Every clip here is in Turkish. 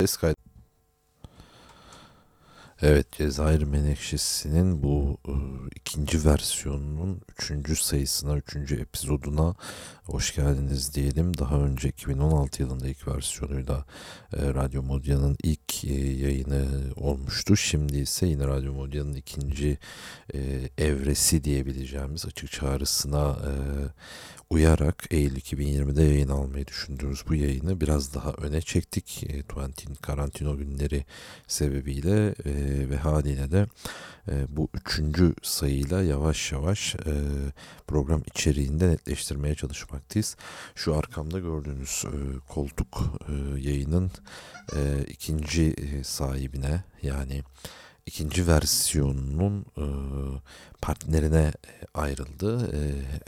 Ses kaydı. Evet Cezayir Menekşesi'nin bu e, ikinci versiyonunun üçüncü sayısına, üçüncü epizoduna hoş geldiniz diyelim. Daha önce 2016 yılında ilk versiyonuyla e, Radyo Modya'nın ilk e, yayını olmuştu. Şimdi ise yine Radyo Modya'nın ikinci e, evresi diyebileceğimiz açık çağrısına e, uyarak Eylül 2020'de yayın almayı düşündüğümüz bu yayını biraz daha öne çektik. E, Tuantin karantino günleri sebebiyle e, ve haliyle de e, bu üçüncü sayıyla yavaş yavaş e, program içeriğinde netleştirmeye çalışmaktayız. Şu arkamda gördüğünüz e, koltuk e, yayının e, ikinci sahibine yani ikinci versiyonunun e, partnerine ayrıldı. E,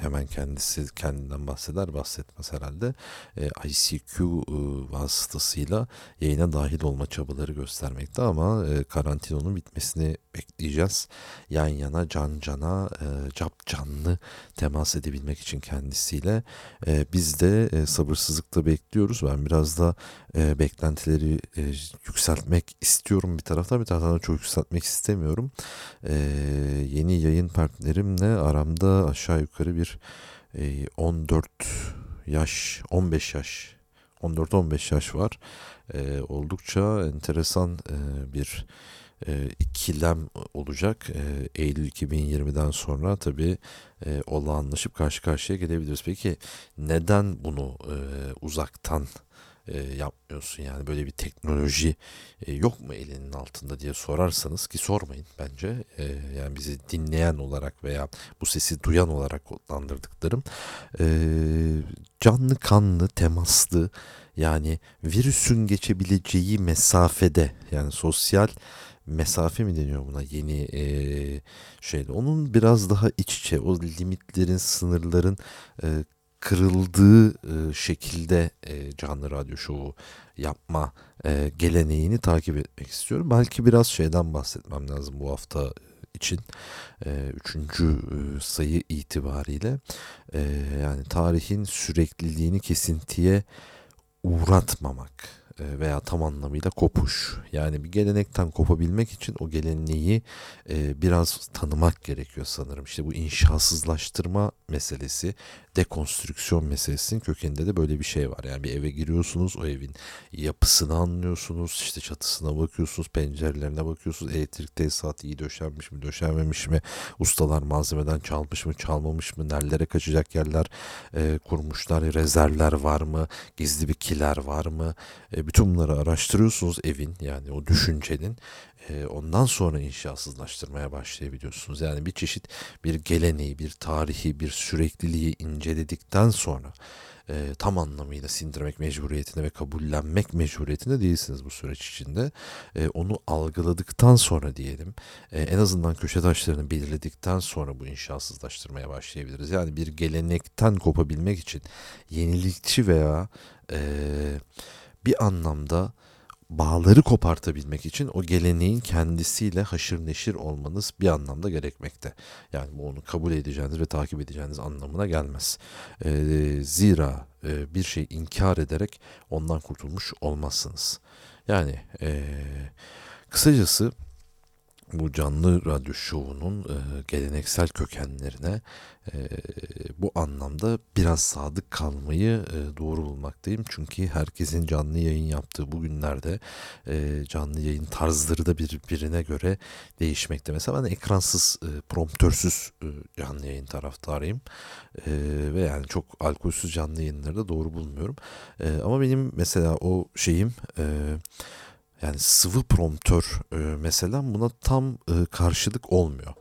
hemen kendisi kendinden bahseder bahsetmez herhalde. E, ICQ e, vasıtasıyla yayına dahil olma çabaları göstermekte ama e, karantinonun bitmesini bekleyeceğiz. Yan yana can cana e, cap canlı temas edebilmek için kendisiyle. E, biz de e, sabırsızlıkla bekliyoruz. Ben biraz da e, beklentileri e, yükseltmek istiyorum bir taraftan bir taraftan da çok yükseltmek istemiyorum. E, yeni yayın partnerimle aramda aşağı yukarı bir e, 14 yaş 15 yaş 14-15 yaş var. E, oldukça enteresan e, bir e, ikilem olacak. E, Eylül 2020'den sonra tabii e, olağanlaşıp karşı karşıya gelebiliriz. Peki neden bunu e, uzaktan e, yapmıyorsun yani? Böyle bir teknoloji e, yok mu elinin altında diye sorarsanız ki sormayın bence. E, yani bizi dinleyen olarak veya bu sesi duyan olarak kodlandırdıklarım. E, canlı kanlı temaslı yani virüsün geçebileceği mesafede yani sosyal mesafe mi deniyor buna yeni e, şeyde? Onun biraz daha iç içe o limitlerin sınırların e, kırıldığı e, şekilde e, canlı radyo şovu yapma e, geleneğini takip etmek istiyorum. Belki biraz şeyden bahsetmem lazım bu hafta için üçüncü sayı itibariyle yani tarihin sürekliliğini kesintiye uğratmamak veya tam anlamıyla kopuş. Yani bir gelenekten kopabilmek için o geleneği biraz tanımak gerekiyor sanırım. İşte bu inşasızlaştırma meselesi, dekonstrüksiyon meselesinin kökeninde de böyle bir şey var. Yani bir eve giriyorsunuz, o evin yapısını anlıyorsunuz, işte çatısına bakıyorsunuz, pencerelerine bakıyorsunuz, elektrik tesisatı iyi döşenmiş mi, döşenmemiş mi, ustalar malzemeden çalmış mı, çalmamış mı, nerelere kaçacak yerler e, kurmuşlar, rezervler var mı, gizli bir kiler var mı, e, bütün bunları araştırıyorsunuz evin yani o düşüncenin ondan sonra inşasızlaştırmaya başlayabiliyorsunuz. Yani bir çeşit bir geleneği, bir tarihi, bir sürekliliği inceledikten sonra e, tam anlamıyla sindirmek mecburiyetine ve kabullenmek mecburiyetinde değilsiniz bu süreç içinde. E, onu algıladıktan sonra diyelim e, en azından köşe taşlarını belirledikten sonra bu inşasızlaştırmaya başlayabiliriz. Yani bir gelenekten kopabilmek için yenilikçi veya e, bir anlamda bağları kopartabilmek için o geleneğin kendisiyle haşır neşir olmanız bir anlamda gerekmekte. Yani bu onu kabul edeceğiniz ve takip edeceğiniz anlamına gelmez. E, zira e, bir şey inkar ederek ondan kurtulmuş olmazsınız. Yani e, kısacası bu canlı radyo şovunun e, geleneksel kökenlerine e, bu anlamda biraz sadık kalmayı e, doğru bulmaktayım. Çünkü herkesin canlı yayın yaptığı bugünlerde e, canlı yayın tarzları da birbirine göre değişmekte. Mesela ben ekransız, e, promptörsüz e, canlı yayın taraftarıyım. E, ve yani çok alkolsüz canlı yayınları da doğru bulmuyorum. E, ama benim mesela o şeyim... E, yani sıvı promptör e, mesela buna tam e, karşılık olmuyor.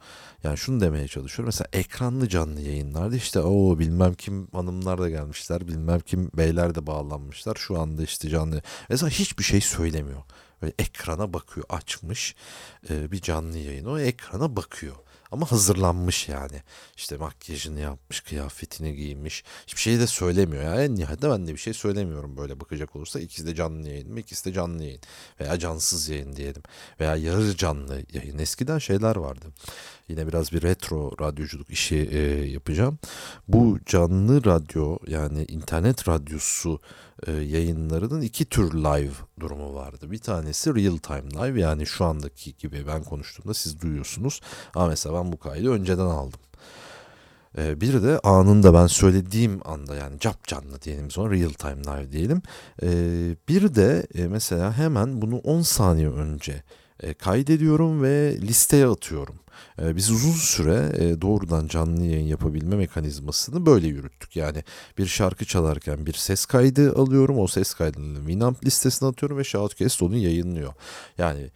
Yani şunu demeye çalışıyorum. Mesela ekranlı canlı yayınlarda işte o bilmem kim hanımlar da gelmişler. Bilmem kim beyler de bağlanmışlar. Şu anda işte canlı. Mesela hiçbir şey söylemiyor. Böyle ekrana bakıyor açmış e, bir canlı yayın o ekrana bakıyor. Ama hazırlanmış yani. İşte makyajını yapmış, kıyafetini giymiş. Hiçbir şey de söylemiyor. Yani en nihayetinde ben de bir şey söylemiyorum böyle bakacak olursa. ikisi de canlı yayın mı? İkisi de canlı yayın. Veya cansız yayın diyelim. Veya yarı canlı yayın. Eskiden şeyler vardı. Yine biraz bir retro radyoculuk işi e, yapacağım. Bu canlı radyo yani internet radyosu e, yayınlarının iki tür live durumu vardı. Bir tanesi real time live yani şu andaki gibi ben konuştuğumda siz duyuyorsunuz. Ama mesela ben bu kaydı önceden aldım. E, bir de anında ben söylediğim anda yani cap canlı diyelim sonra real time live diyelim. E, bir de e, mesela hemen bunu 10 saniye önce e, kaydediyorum ve listeye atıyorum. E, biz uzun süre e, doğrudan canlı yayın yapabilme mekanizmasını böyle yürüttük. Yani bir şarkı çalarken bir ses kaydı alıyorum. O ses kaydını Winamp listesine atıyorum ve Shoutcast onu yayınlıyor. Yani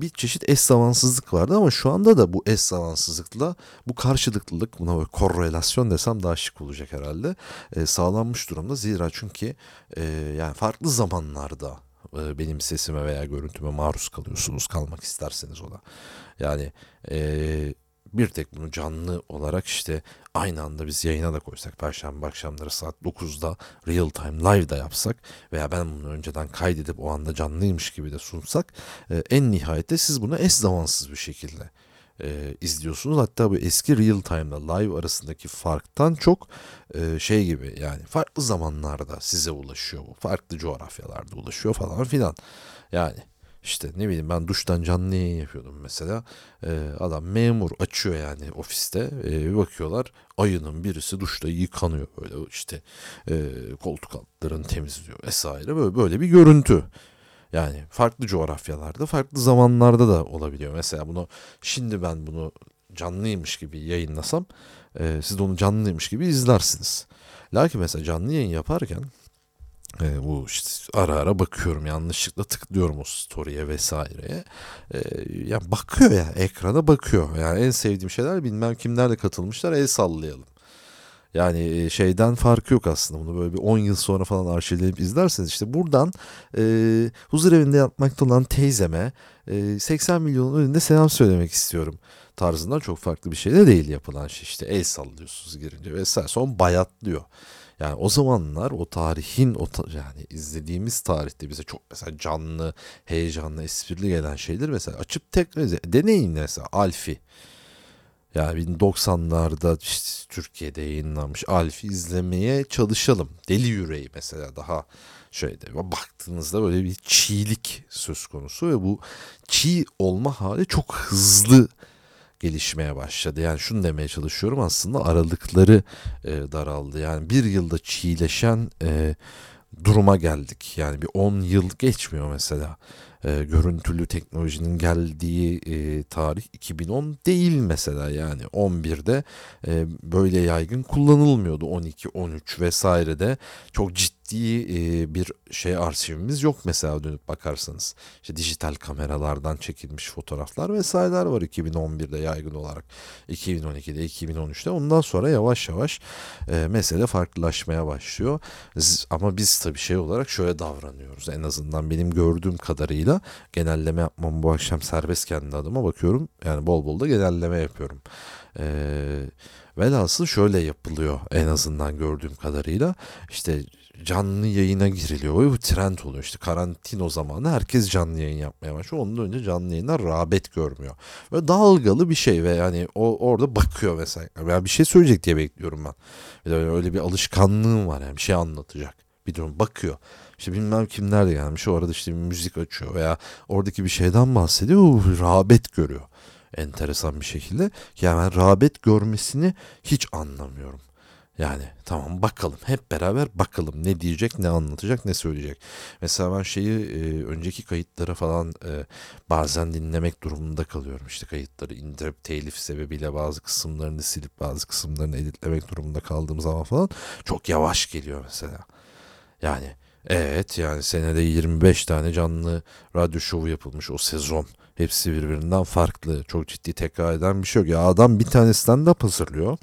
bir çeşit eş zamansızlık vardı ama şu anda da bu eş zamansızlıkla bu karşılıklılık buna böyle korrelasyon desem daha şık olacak herhalde e, sağlanmış durumda. Zira çünkü e, yani farklı zamanlarda e, benim sesime veya görüntüme maruz kalıyorsunuz kalmak isterseniz ona. Yani e, bir tek bunu canlı olarak işte aynı anda biz yayına da koysak Perşembe akşamları saat 9'da real time live da yapsak veya ben bunu önceden kaydedip o anda canlıymış gibi de sunsak e, en nihayette siz bunu eş zamansız bir şekilde e, izliyorsunuz. Hatta bu eski real time'la live arasındaki farktan çok e, şey gibi yani farklı zamanlarda size ulaşıyor bu. Farklı coğrafyalarda ulaşıyor falan filan. Yani işte ne bileyim ben duştan canlı yayın yapıyordum mesela. Ee, adam memur açıyor yani ofiste. Ee, bakıyorlar ayının birisi duşta yıkanıyor böyle işte e, koltuk altlarını temizliyor vesaire böyle böyle bir görüntü. Yani farklı coğrafyalarda, farklı zamanlarda da olabiliyor. Mesela bunu şimdi ben bunu canlıymış gibi yayınlasam e, siz de onu canlıymış gibi izlersiniz. Lakin mesela canlı yayın yaparken e, bu işte ara ara bakıyorum yanlışlıkla tıklıyorum o story'e vesaireye. E, ya bakıyor ya ekrana bakıyor. Yani en sevdiğim şeyler bilmem kimlerle katılmışlar el sallayalım. Yani e, şeyden farkı yok aslında bunu böyle bir 10 yıl sonra falan arşivleyip izlerseniz işte buradan e, huzur evinde yatmakta olan teyzeme e, 80 milyonun önünde selam söylemek istiyorum tarzından çok farklı bir şey de değil yapılan şey işte el sallıyorsunuz girince vesaire son bayatlıyor. Yani o zamanlar o tarihin o ta yani izlediğimiz tarihte bize çok mesela canlı, heyecanlı, esprili gelen şeyler mesela açıp tekrar deneyin mesela Alfi. Yani 1990'larda işte Türkiye'de yayınlanmış Alfi izlemeye çalışalım. Deli Yüreği mesela daha şöyle baktığınızda böyle bir çiğlik söz konusu ve bu çiğ olma hali çok hızlı gelişmeye başladı. Yani şunu demeye çalışıyorum aslında aralıkları e, daraldı. Yani bir yılda çiğleşen e, duruma geldik. Yani bir 10 yıl geçmiyor mesela. E, görüntülü teknolojinin geldiği e, tarih 2010 değil mesela yani 11'de e, böyle yaygın kullanılmıyordu 12 13 vesairede çok ciddi ciddi bir şey arşivimiz yok mesela dönüp bakarsanız. İşte dijital kameralardan çekilmiş fotoğraflar vesaireler var 2011'de yaygın olarak. 2012'de, 2013'te. Ondan sonra yavaş yavaş e, mesele farklılaşmaya başlıyor. Ama biz tabii şey olarak şöyle davranıyoruz. En azından benim gördüğüm kadarıyla genelleme yapmam bu akşam serbest kendi adıma bakıyorum. Yani bol bol da genelleme yapıyorum. Eee Velhasıl şöyle yapılıyor en azından gördüğüm kadarıyla. İşte canlı yayına giriliyor ve bu trend oluyor. İşte karantino zamanı herkes canlı yayın yapmaya başlıyor. Ondan önce canlı yayınlar rağbet görmüyor. Ve dalgalı bir şey ve yani o orada bakıyor mesela. Yani bir şey söyleyecek diye bekliyorum ben. Öyle, öyle bir alışkanlığım var yani bir şey anlatacak. Bir durum bakıyor. İşte bilmem kimler de gelmiş o arada işte bir müzik açıyor veya oradaki bir şeyden bahsediyor. Rağbet görüyor enteresan bir şekilde. Yani ben rağbet görmesini hiç anlamıyorum. Yani tamam bakalım hep beraber bakalım ne diyecek ne anlatacak ne söyleyecek. Mesela ben şeyi e, önceki kayıtlara falan e, bazen dinlemek durumunda kalıyorum. İşte kayıtları indirip telif sebebiyle bazı kısımlarını silip bazı kısımlarını editlemek durumunda kaldığım zaman falan çok yavaş geliyor mesela. Yani evet yani senede 25 tane canlı radyo şovu yapılmış o sezon. Hepsi birbirinden farklı. Çok ciddi tekrar eden bir şey yok. Ya adam bir tane stand-up hazırlıyor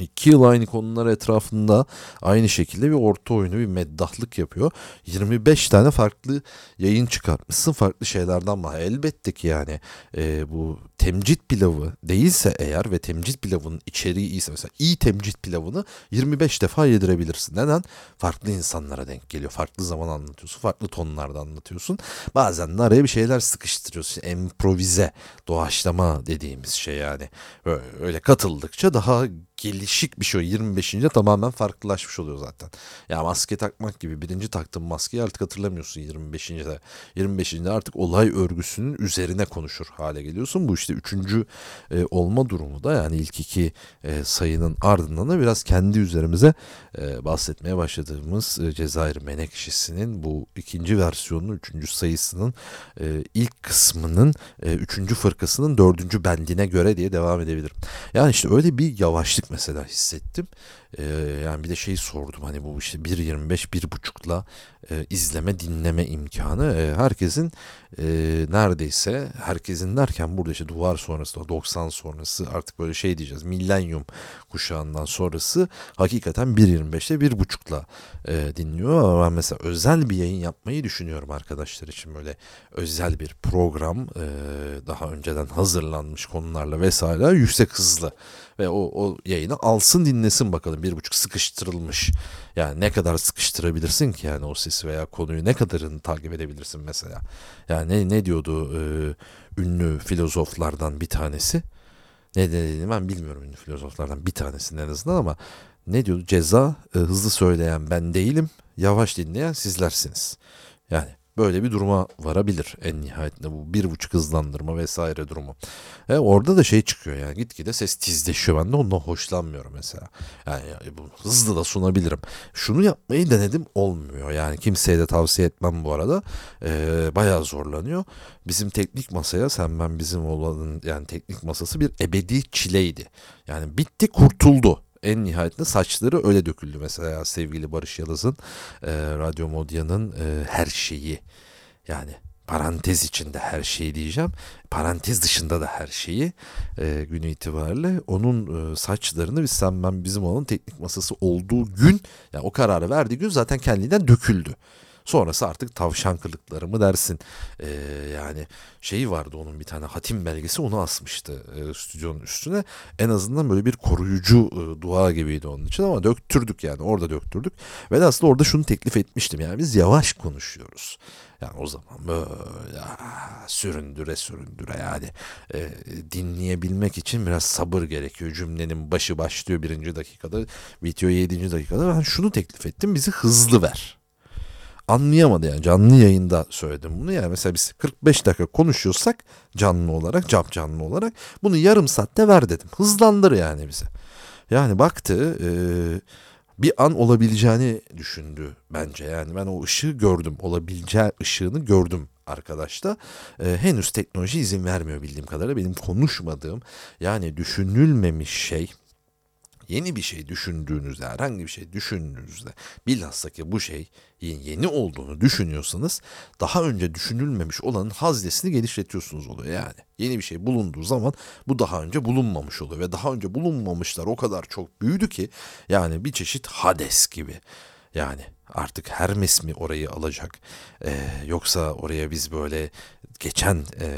İki yıl aynı konular etrafında aynı şekilde bir orta oyunu bir meddahlık yapıyor. 25 tane farklı yayın çıkartmışsın farklı şeylerden ama elbette ki yani e, bu temcit pilavı değilse eğer ve temcit pilavının içeriği iyiyse mesela iyi temcit pilavını 25 defa yedirebilirsin. Neden? Farklı insanlara denk geliyor. Farklı zaman anlatıyorsun. Farklı tonlarda anlatıyorsun. Bazen de araya bir şeyler sıkıştırıyorsun. Improvize, doğaçlama dediğimiz şey yani. Öyle katıldıkça daha gelişik bir şey. 25. tamamen farklılaşmış oluyor zaten. Ya maske takmak gibi birinci taktığın maskeyi artık hatırlamıyorsun 25.de. 25'inde artık olay örgüsünün üzerine konuşur hale geliyorsun. Bu işte üçüncü e, olma durumu da yani ilk iki e, sayının ardından da biraz kendi üzerimize e, bahsetmeye başladığımız e, Cezayir Menekşesi'nin bu ikinci versiyonunun üçüncü sayısının e, ilk kısmının e, üçüncü fırkasının dördüncü bendine göre diye devam edebilirim. Yani işte öyle bir yavaşlık mesela hissettim. Ee, yani bir de şeyi sordum hani bu işte 1.25 1.5'la e, izleme dinleme imkanı. E, herkesin e, neredeyse herkesin derken burada işte duvar sonrası 90 sonrası artık böyle şey diyeceğiz milenyum kuşağından sonrası hakikaten 1.25'te 1.5'la e, dinliyor. Ama ben mesela özel bir yayın yapmayı düşünüyorum arkadaşlar için. Böyle özel bir program e, daha önceden hazırlanmış konularla vesaire yüksek hızlı ve o, o yayını alsın dinlesin bakalım bir buçuk sıkıştırılmış. Yani ne kadar sıkıştırabilirsin ki yani o sesi veya konuyu? Ne kadarını takip edebilirsin mesela? Yani ne, ne diyordu e, ünlü filozoflardan bir tanesi? Ne dediğini ben bilmiyorum ünlü filozoflardan bir tanesi en azından ama ne diyordu? Ceza e, hızlı söyleyen ben değilim yavaş dinleyen sizlersiniz. Yani böyle bir duruma varabilir en nihayetinde bu bir buçuk hızlandırma vesaire durumu. E, orada da şey çıkıyor yani gitgide ses tizleşiyor ben de ondan hoşlanmıyorum mesela. Yani, yani bu hızlı da sunabilirim. Şunu yapmayı denedim olmuyor yani kimseye de tavsiye etmem bu arada. E, bayağı zorlanıyor. Bizim teknik masaya sen ben bizim olanın yani teknik masası bir ebedi çileydi. Yani bitti kurtuldu en nihayetinde saçları öyle döküldü mesela sevgili Barış Yalız'ın e, Radyo Modya'nın e, her şeyi. Yani parantez içinde her şeyi diyeceğim. Parantez dışında da her şeyi e, günü itibariyle. Onun e, saçlarını biz sen ben bizim olan teknik masası olduğu gün yani o kararı verdiği gün zaten kendinden döküldü. Sonrası artık tavşan kılıkları mı dersin. Ee, yani şeyi vardı onun bir tane hatim belgesi onu asmıştı e, stüdyonun üstüne. En azından böyle bir koruyucu e, dua gibiydi onun için ama döktürdük yani orada döktürdük. Ve aslında orada şunu teklif etmiştim yani biz yavaş konuşuyoruz. Yani o zaman böyle süründüre süründüre yani e, dinleyebilmek için biraz sabır gerekiyor. Cümlenin başı başlıyor birinci dakikada, bitiyor yedinci dakikada. Ben şunu teklif ettim bizi hızlı ver anlayamadı yani. Canlı yayında söyledim bunu. Yani mesela biz 45 dakika konuşuyorsak canlı olarak cap canlı olarak bunu yarım saatte ver dedim. Hızlandır yani bize. Yani baktı e, bir an olabileceğini düşündü bence. Yani ben o ışığı gördüm. Olabileceği ışığını gördüm arkadaşta. E, henüz teknoloji izin vermiyor bildiğim kadarıyla. Benim konuşmadığım yani düşünülmemiş şey yeni bir şey düşündüğünüzde, herhangi bir şey düşündüğünüzde bilhassa ki bu şey yeni olduğunu düşünüyorsanız daha önce düşünülmemiş olanın haznesini genişletiyorsunuz oluyor yani. Yeni bir şey bulunduğu zaman bu daha önce bulunmamış oluyor ve daha önce bulunmamışlar o kadar çok büyüdü ki yani bir çeşit Hades gibi. Yani artık Hermes mi orayı alacak ee, yoksa oraya biz böyle geçen e,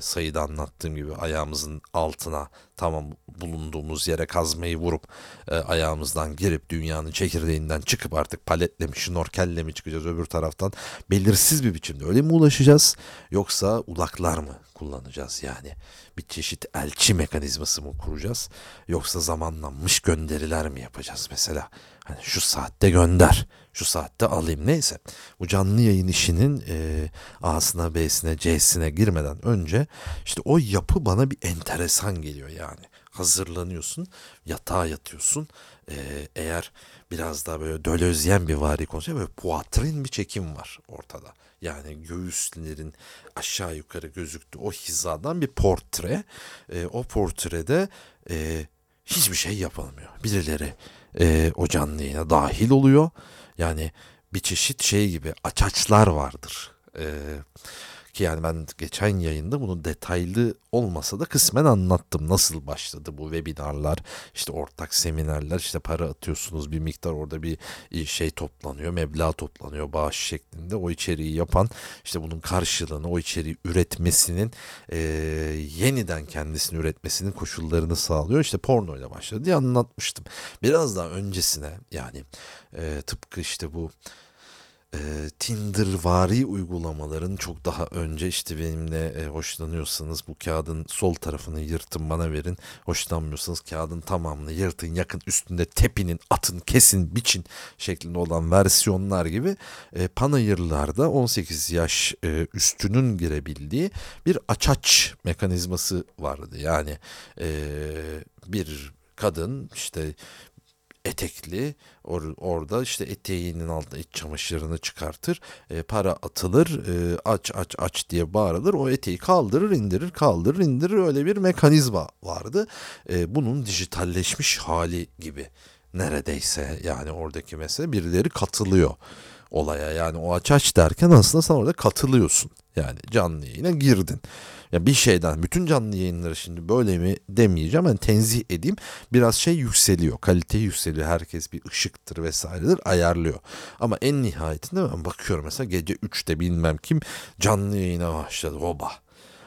sayıda anlattığım gibi ayağımızın altına tamam bulunduğumuz yere kazmayı vurup e, ayağımızdan girip dünyanın çekirdeğinden çıkıp artık paletle mi şnorkelle mi çıkacağız öbür taraftan belirsiz bir biçimde öyle mi ulaşacağız? Yoksa ulaklar mı kullanacağız yani? Bir çeşit elçi mekanizması mı kuracağız? Yoksa zamanlanmış gönderiler mi yapacağız mesela hani şu saatte gönder şu saatte alayım. Neyse bu canlı yayın işinin e, A'sına B'sine C'sine girmeden önce işte o yapı bana bir enteresan geliyor yani. Hazırlanıyorsun yatağa yatıyorsun. Ee, eğer biraz daha böyle dölözyen bir vari konuşuyor böyle puatrin bir çekim var ortada. Yani göğüslerin aşağı yukarı gözüktüğü o hizadan bir portre. E, o portrede e, hiçbir şey yapılmıyor birileri e, o canlı yayına dahil oluyor yani bir çeşit şey gibi açaçlar vardır. E, ki yani ben geçen yayında bunu detaylı olmasa da kısmen anlattım. Nasıl başladı bu webinarlar, işte ortak seminerler, işte para atıyorsunuz bir miktar orada bir şey toplanıyor, meblağ toplanıyor bağış şeklinde. O içeriği yapan işte bunun karşılığını, o içeriği üretmesinin e, yeniden kendisini üretmesinin koşullarını sağlıyor. İşte porno başladı diye anlatmıştım. Biraz daha öncesine yani e, tıpkı işte bu e, Tinder vari uygulamaların çok daha önce işte benimle e, hoşlanıyorsanız bu kağıdın sol tarafını yırtın bana verin. Hoşlanmıyorsanız kağıdın tamamını yırtın yakın üstünde tepinin atın kesin biçin şeklinde olan versiyonlar gibi e, panayırlarda 18 yaş e, üstünün girebildiği bir açaç mekanizması vardı. Yani e, bir kadın işte etekli or, orada işte eteğinin altında iç çamaşırını çıkartır e, para atılır e, aç aç aç diye bağırılır o eteği kaldırır indirir kaldırır indirir öyle bir mekanizma vardı. E, bunun dijitalleşmiş hali gibi neredeyse yani oradaki mesele birileri katılıyor olaya. Yani o aç aç derken aslında sen orada katılıyorsun. Yani canlı yayına girdin ya bir şeyden bütün canlı yayınları şimdi böyle mi demeyeceğim. Yani tenzih edeyim. Biraz şey yükseliyor. Kalite yükseliyor. Herkes bir ışıktır vesairedir ayarlıyor. Ama en nihayetinde ben bakıyorum mesela gece 3'te bilmem kim canlı yayına başladı. Oba.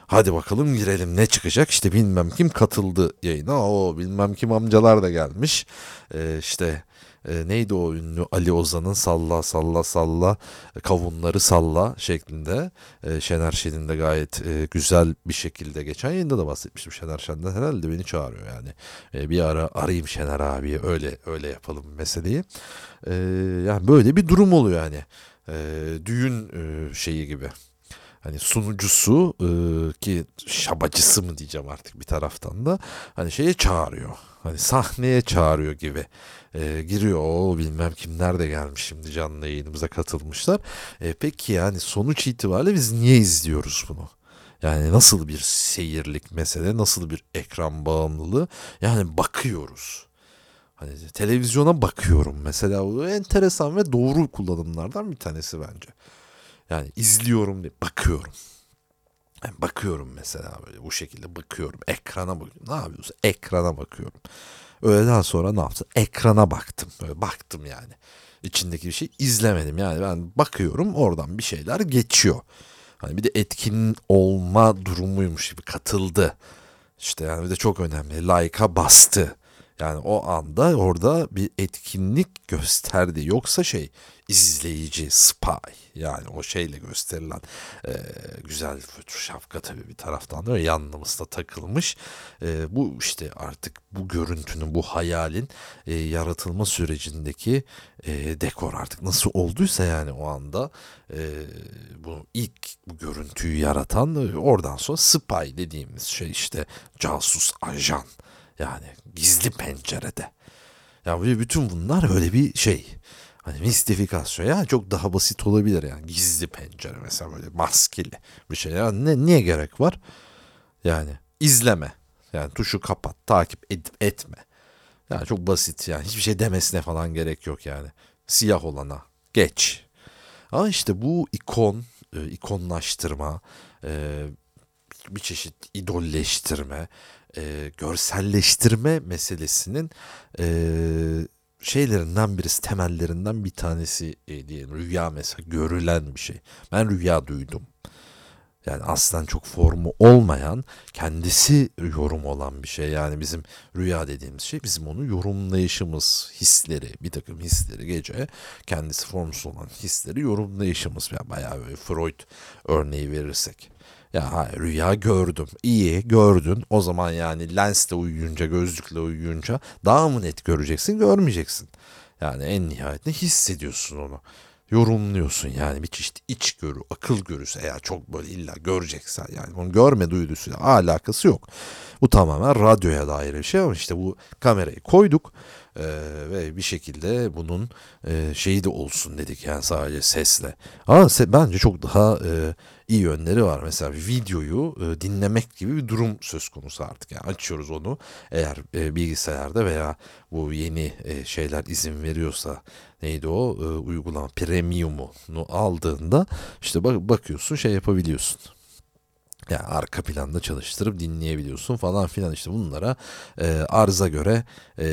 Hadi bakalım girelim ne çıkacak işte bilmem kim katıldı yayına o bilmem kim amcalar da gelmiş ee, işte e, neydi o ünlü Ali Ozan'ın salla salla salla kavunları salla şeklinde. E, Şener Şen'in de gayet e, güzel bir şekilde geçen yayında da bahsetmiştim Şener Şen'den. Herhalde beni çağırıyor yani. E, bir ara arayayım Şener abi öyle öyle yapalım meseleyi. E, yani böyle bir durum oluyor yani. E, düğün e, şeyi gibi. Hani sunucusu e, ki şabacısı mı diyeceğim artık bir taraftan da hani şeye çağırıyor. Hani sahneye çağırıyor gibi. E, giriyor o bilmem kimler de gelmiş şimdi canlı yayınımıza katılmışlar. E, peki yani sonuç itibariyle biz niye izliyoruz bunu? Yani nasıl bir seyirlik mesele, nasıl bir ekran bağımlılığı? Yani bakıyoruz. Hani televizyona bakıyorum mesela. Bu enteresan ve doğru kullanımlardan bir tanesi bence. Yani izliyorum diye bakıyorum. Yani bakıyorum mesela böyle bu şekilde bakıyorum. Ekrana bakıyorum. Ne yapıyorsun? Ekrana bakıyorum. Öğleden sonra ne yaptım? Ekrana baktım. Böyle baktım yani. İçindeki bir şey izlemedim. Yani ben bakıyorum oradan bir şeyler geçiyor. Hani bir de etkin olma durumuymuş gibi katıldı. İşte yani bir de çok önemli. Like'a bastı. Yani o anda orada bir etkinlik gösterdi. Yoksa şey izleyici, spy yani o şeyle gösterilen e, güzel şapka tabii bir taraftan da yanımızda takılmış. E, bu işte artık bu görüntünün, bu hayalin e, yaratılma sürecindeki e, dekor artık nasıl olduysa yani o anda e, bu ilk bu görüntüyü yaratan oradan sonra spy dediğimiz şey işte casus ajan yani gizli pencerede. Ya yani bütün bunlar öyle bir şey. Hani mistifikasyon ya çok daha basit olabilir yani gizli pencere mesela böyle maskeli bir şey. Yani ne, niye gerek var? Yani izleme. Yani tuşu kapat, takip edip etme. Yani çok basit yani hiçbir şey demesine falan gerek yok yani. Siyah olana geç. Ama işte bu ikon, e, ikonlaştırma, e, bir çeşit idolleştirme, e, görselleştirme meselesinin e, şeylerinden birisi, temellerinden bir tanesi e, diyelim. Rüya mesela görülen bir şey. Ben rüya duydum. Yani aslen çok formu olmayan, kendisi yorum olan bir şey. Yani bizim rüya dediğimiz şey bizim onu yorumlayışımız, hisleri, bir takım hisleri gece kendisi formsuz olan hisleri yorumlayışımız. Yani bayağı böyle Freud örneği verirsek. Ya hayır, rüya gördüm. İyi gördün. O zaman yani lensle uyuyunca, gözlükle uyuyunca daha mı net göreceksin, görmeyeceksin. Yani en nihayetinde hissediyorsun onu. Yorumluyorsun yani bir çeşit iç görü, akıl görüsü eğer çok böyle illa göreceksen yani bunu görme duydusuyla alakası yok. Bu tamamen radyoya dair bir şey ama işte bu kamerayı koyduk e, ve bir şekilde bunun e, şeyi de olsun dedik yani sadece sesle. Ama se bence çok daha e, iyi yönleri var. Mesela videoyu e, dinlemek gibi bir durum söz konusu artık. Yani açıyoruz onu eğer e, bilgisayarda veya bu yeni e, şeyler izin veriyorsa neydi o e, uygulama premium'unu aldığında işte bak bakıyorsun şey yapabiliyorsun. Yani arka planda çalıştırıp dinleyebiliyorsun falan filan. İşte bunlara e, arıza göre e,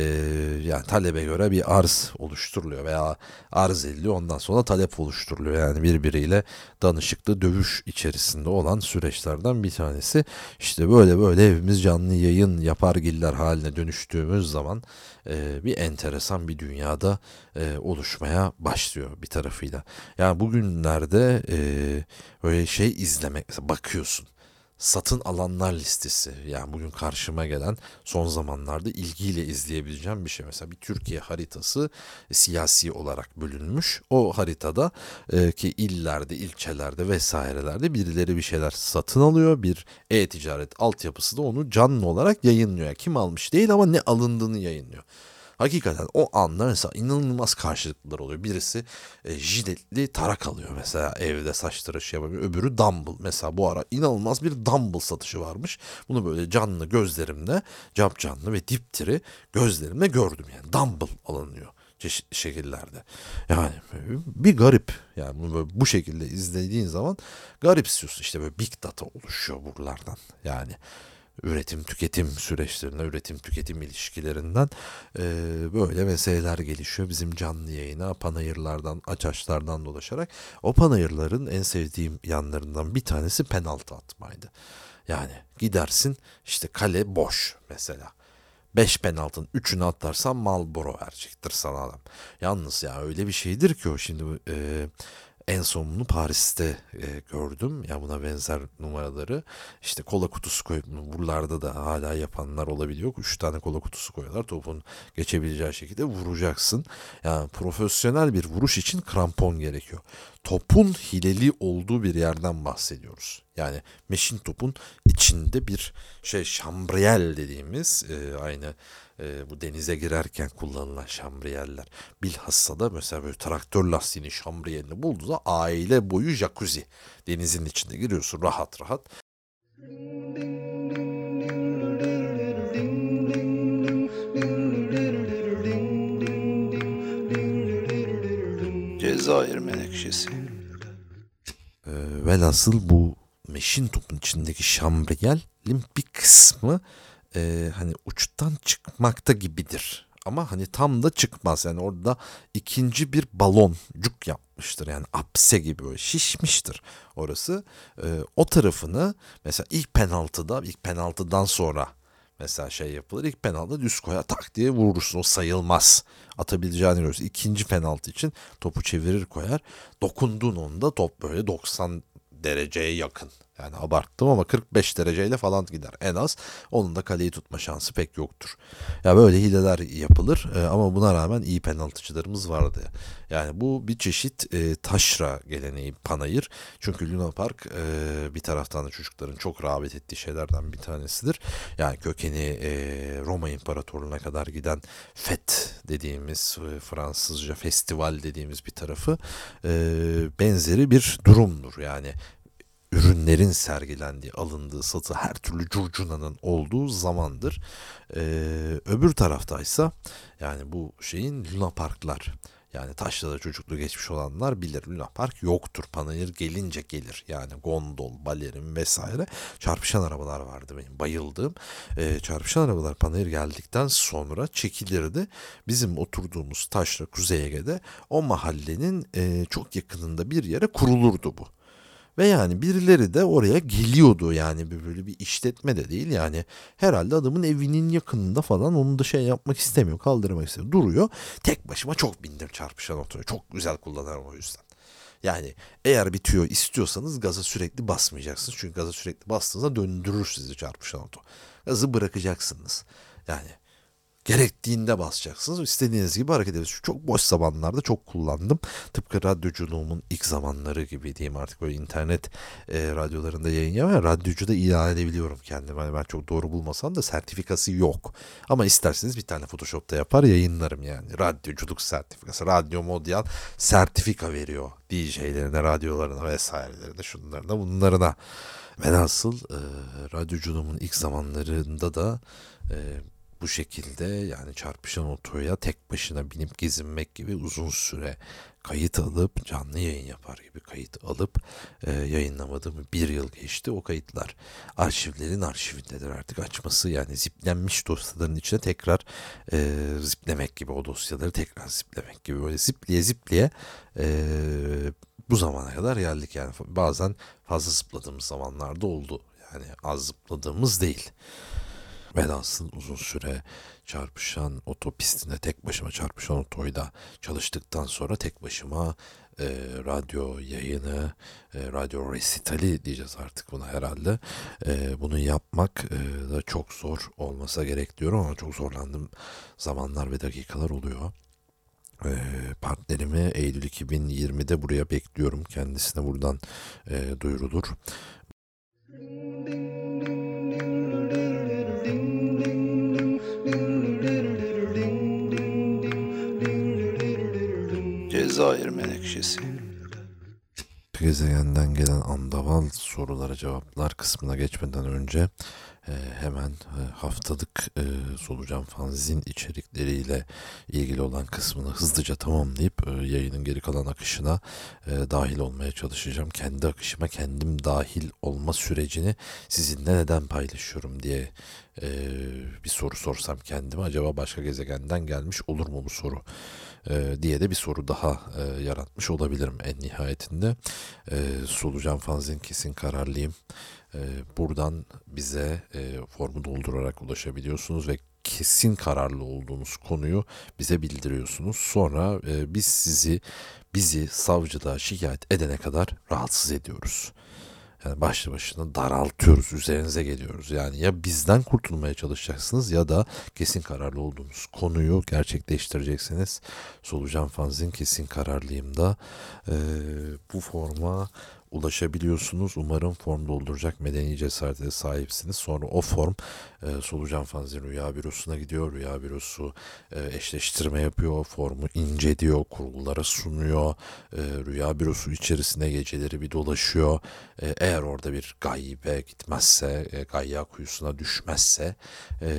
yani talebe göre bir arz oluşturuluyor veya arz ediliyor. Ondan sonra talep oluşturuluyor. Yani birbiriyle danışıklı dövüş içerisinde olan süreçlerden bir tanesi. İşte böyle böyle evimiz canlı yayın yapar giller haline dönüştüğümüz zaman e, bir enteresan bir dünyada e, oluşmaya başlıyor bir tarafıyla. Yani bugünlerde e, böyle şey izlemek bakıyorsun satın alanlar listesi yani bugün karşıma gelen son zamanlarda ilgiyle izleyebileceğim bir şey. Mesela bir Türkiye haritası siyasi olarak bölünmüş. O haritada e, ki illerde, ilçelerde vesairelerde birileri bir şeyler satın alıyor. Bir e-ticaret altyapısı da onu canlı olarak yayınlıyor. Kim almış değil ama ne alındığını yayınlıyor. Hakikaten o anda mesela inanılmaz karşılıklılar oluyor. Birisi e, jiletli tarak alıyor mesela evde saç tıraşı yapıyor. Öbürü dumbbell. Mesela bu ara inanılmaz bir dumbbell satışı varmış. Bunu böyle canlı gözlerimle cap canlı ve diptiri gözlerimle gördüm yani. Dumbbell alınıyor çeşitli şekillerde. Yani bir garip. Yani bunu böyle bu şekilde izlediğin zaman garipsiyorsun. İşte böyle big data oluşuyor buralardan. Yani üretim tüketim süreçlerine, üretim tüketim ilişkilerinden e, böyle meseleler gelişiyor. Bizim canlı yayına panayırlardan, açaçlardan dolaşarak o panayırların en sevdiğim yanlarından bir tanesi penaltı atmaydı. Yani gidersin işte kale boş mesela. 5 penaltının 3'ünü atarsan Malboro verecektir sana adam. Yalnız ya öyle bir şeydir ki o şimdi e, en sonunu Paris'te e, gördüm. Ya buna benzer numaraları. İşte kola kutusu koyup buralarda da hala yapanlar olabiliyor. Üç tane kola kutusu koyuyorlar. Topun geçebileceği şekilde vuracaksın. Yani profesyonel bir vuruş için krampon gerekiyor. Topun hileli olduğu bir yerden bahsediyoruz. Yani meşin topun içinde bir şey şambriyel dediğimiz e, aynı e, bu denize girerken kullanılan şambriyeller. Bilhassa da mesela böyle traktör lastiğini şambriyelini buldu da aile boyu jacuzzi. Denizin içinde giriyorsun rahat rahat. Cezayir menekşesi. E, velhasıl bu meşin topun içindeki şambriyelin bir kısmı e, hani uçtan çıkmakta gibidir. Ama hani tam da çıkmaz. Yani orada ikinci bir baloncuk yapmıştır. Yani apse gibi böyle şişmiştir orası. E, o tarafını mesela ilk penaltıda, ilk penaltıdan sonra mesela şey yapılır. İlk penaltıda düz koyar tak diye vurursun. O sayılmaz. Atabileceğini görürsün. İkinci penaltı için topu çevirir koyar. Dokundun onda top böyle 90 dereceye yakın yani abarttım ama 45 dereceyle falan gider en az. Onun da kaleyi tutma şansı pek yoktur. Ya böyle hileler yapılır e, ama buna rağmen iyi penaltıcılarımız vardı. Yani bu bir çeşit e, taşra geleneği panayır. Çünkü Luna Park e, bir taraftan da çocukların çok rağbet ettiği şeylerden bir tanesidir. Yani kökeni e, Roma İmparatorluğu'na kadar giden FET dediğimiz e, Fransızca festival dediğimiz bir tarafı e, benzeri bir durumdur. Yani ürünlerin sergilendiği, alındığı, satı her türlü curcunanın olduğu zamandır. Ee, öbür taraftaysa yani bu şeyin Luna Parklar yani taşla da çocukluğu geçmiş olanlar bilir. Luna Park yoktur. Panayır gelince gelir. Yani gondol, balerin vesaire. Çarpışan arabalar vardı benim bayıldığım. Ee, çarpışan arabalar Panayır geldikten sonra çekilirdi. Bizim oturduğumuz taşla Kuzey Ege'de o mahallenin e, çok yakınında bir yere kurulurdu bu. Ve yani birileri de oraya geliyordu yani böyle bir işletme de değil yani herhalde adamın evinin yakınında falan onu da şey yapmak istemiyor kaldırmak istemiyor duruyor tek başıma çok bindim çarpışan otoya çok güzel kullanırım o yüzden. Yani eğer bir tüyo istiyorsanız gaza sürekli basmayacaksınız. Çünkü gaza sürekli bastığınızda döndürür sizi çarpışan oto. Gazı bırakacaksınız. Yani gerektiğinde basacaksınız. İstediğiniz gibi hareket ediyorsunuz. Çok boş zamanlarda çok kullandım. Tıpkı radyoculuğumun ilk zamanları gibi diyeyim artık böyle internet e, radyolarında yayın yapıyor. Radyocu da ilan edebiliyorum kendimi. Yani ben çok doğru bulmasam da sertifikası yok. Ama isterseniz bir tane Photoshop'ta yapar yayınlarım yani. Radyoculuk sertifikası. Radyo Modyal sertifika veriyor DJ'lerine, radyolarına vesairelerine, şunlarına, bunlarına. Velhasıl e, radyoculuğumun ilk zamanlarında da e, bu şekilde yani çarpışan otoya tek başına binip gezinmek gibi uzun süre kayıt alıp canlı yayın yapar gibi kayıt alıp e, yayınlamadığım bir yıl geçti. O kayıtlar arşivlerin arşivindedir artık açması yani ziplenmiş dosyaların içine tekrar e, ziplemek gibi o dosyaları tekrar ziplemek gibi böyle zipliye zipliye e, bu zamana kadar geldik yani bazen fazla zıpladığımız zamanlarda oldu yani az zıpladığımız değil. Velhasıl uzun süre çarpışan otopistinde tek başıma çarpışan otoyda çalıştıktan sonra tek başıma e, radyo yayını, e, radyo resitali diyeceğiz artık buna herhalde. E, bunu yapmak e, da çok zor olmasa gerek diyorum ama çok zorlandım zamanlar ve dakikalar oluyor. E, partnerimi Eylül 2020'de buraya bekliyorum. Kendisine buradan e, duyurulur. Cezayir Menekşesi Gezegenden gelen andaval sorulara cevaplar kısmına geçmeden önce e, hemen e, haftalık e, solucan fanzin içerikleriyle ilgili olan kısmını hızlıca tamamlayıp yayının geri kalan akışına dahil olmaya çalışacağım. Kendi akışıma kendim dahil olma sürecini sizinle neden paylaşıyorum diye bir soru sorsam kendime acaba başka gezegenden gelmiş olur mu bu soru e, diye de bir soru daha e, yaratmış olabilirim en nihayetinde. E, solucan fanzin kesin kararlıyım. E, buradan bize e, formu doldurarak ulaşabiliyorsunuz ve kesin kararlı olduğunuz konuyu bize bildiriyorsunuz. Sonra e, biz sizi bizi savcılığa şikayet edene kadar rahatsız ediyoruz. Yani başlı başına daraltıyoruz, üzerinize geliyoruz. Yani ya bizden kurtulmaya çalışacaksınız ya da kesin kararlı olduğunuz konuyu gerçekleştireceksiniz. Solucan Fanzin kesin kararlıyım da e, bu forma ulaşabiliyorsunuz. Umarım form dolduracak medeni cesarete sahipsiniz. Sonra o form e, Solucan Fanzin Rüya Bürosu'na gidiyor. Rüya Bürosu e, eşleştirme yapıyor. Formu inceliyor, kurullara sunuyor. E, Rüya Bürosu içerisinde geceleri bir dolaşıyor. E, eğer orada bir gaybe gitmezse, e, gayya kuyusuna düşmezse e,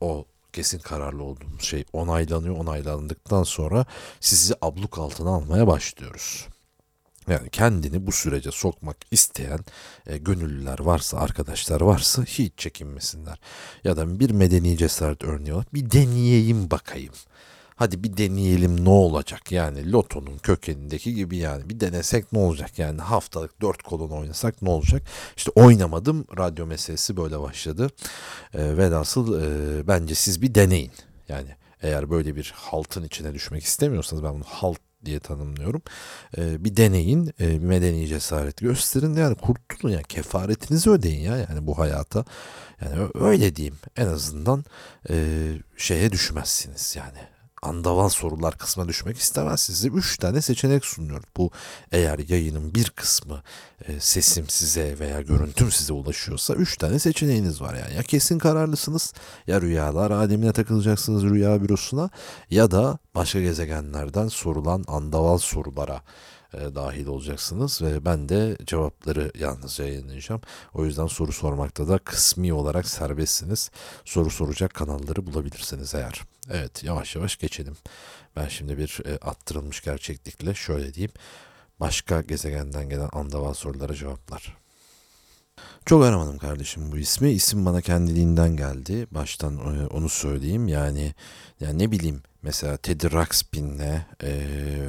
o kesin kararlı olduğumuz şey onaylanıyor. Onaylandıktan sonra sizi abluk altına almaya başlıyoruz. Yani kendini bu sürece sokmak isteyen e, gönüllüler varsa, arkadaşlar varsa hiç çekinmesinler. Ya da bir medeni cesaret örneği olarak bir deneyeyim bakayım. Hadi bir deneyelim ne olacak? Yani lotonun kökenindeki gibi yani. Bir denesek ne olacak? Yani haftalık dört kolon oynasak ne olacak? İşte oynamadım. Radyo meselesi böyle başladı. E, velhasıl e, bence siz bir deneyin. Yani eğer böyle bir haltın içine düşmek istemiyorsanız ben bunu halt diye tanımlıyorum. E, bir deneyin, e, bir medeni cesaret gösterin. Yani kurtulun yani kefaretinizi ödeyin ya yani bu hayata. Yani öyle diyeyim en azından e, şeye düşmezsiniz yani andaval sorular kısmına düşmek istemez. Size 3 tane seçenek sunuyor. Bu eğer yayının bir kısmı e, sesim size veya görüntüm size ulaşıyorsa 3 tane seçeneğiniz var yani. Ya kesin kararlısınız ya rüyalar alemine takılacaksınız rüya bürosuna ya da başka gezegenlerden sorulan andaval sorulara e, dahil olacaksınız ve ben de cevapları yalnızca yayınlayacağım. O yüzden soru sormakta da kısmi olarak serbestsiniz. Soru soracak kanalları bulabilirsiniz eğer. Evet yavaş yavaş geçelim. Ben şimdi bir e, attırılmış gerçeklikle şöyle diyeyim. Başka gezegenden gelen andaval sorulara cevaplar. Çok aramadım kardeşim bu ismi. İsim bana kendiliğinden geldi. Baştan e, onu söyleyeyim. Yani yani ne bileyim mesela Teddy Ruxpin'le, e,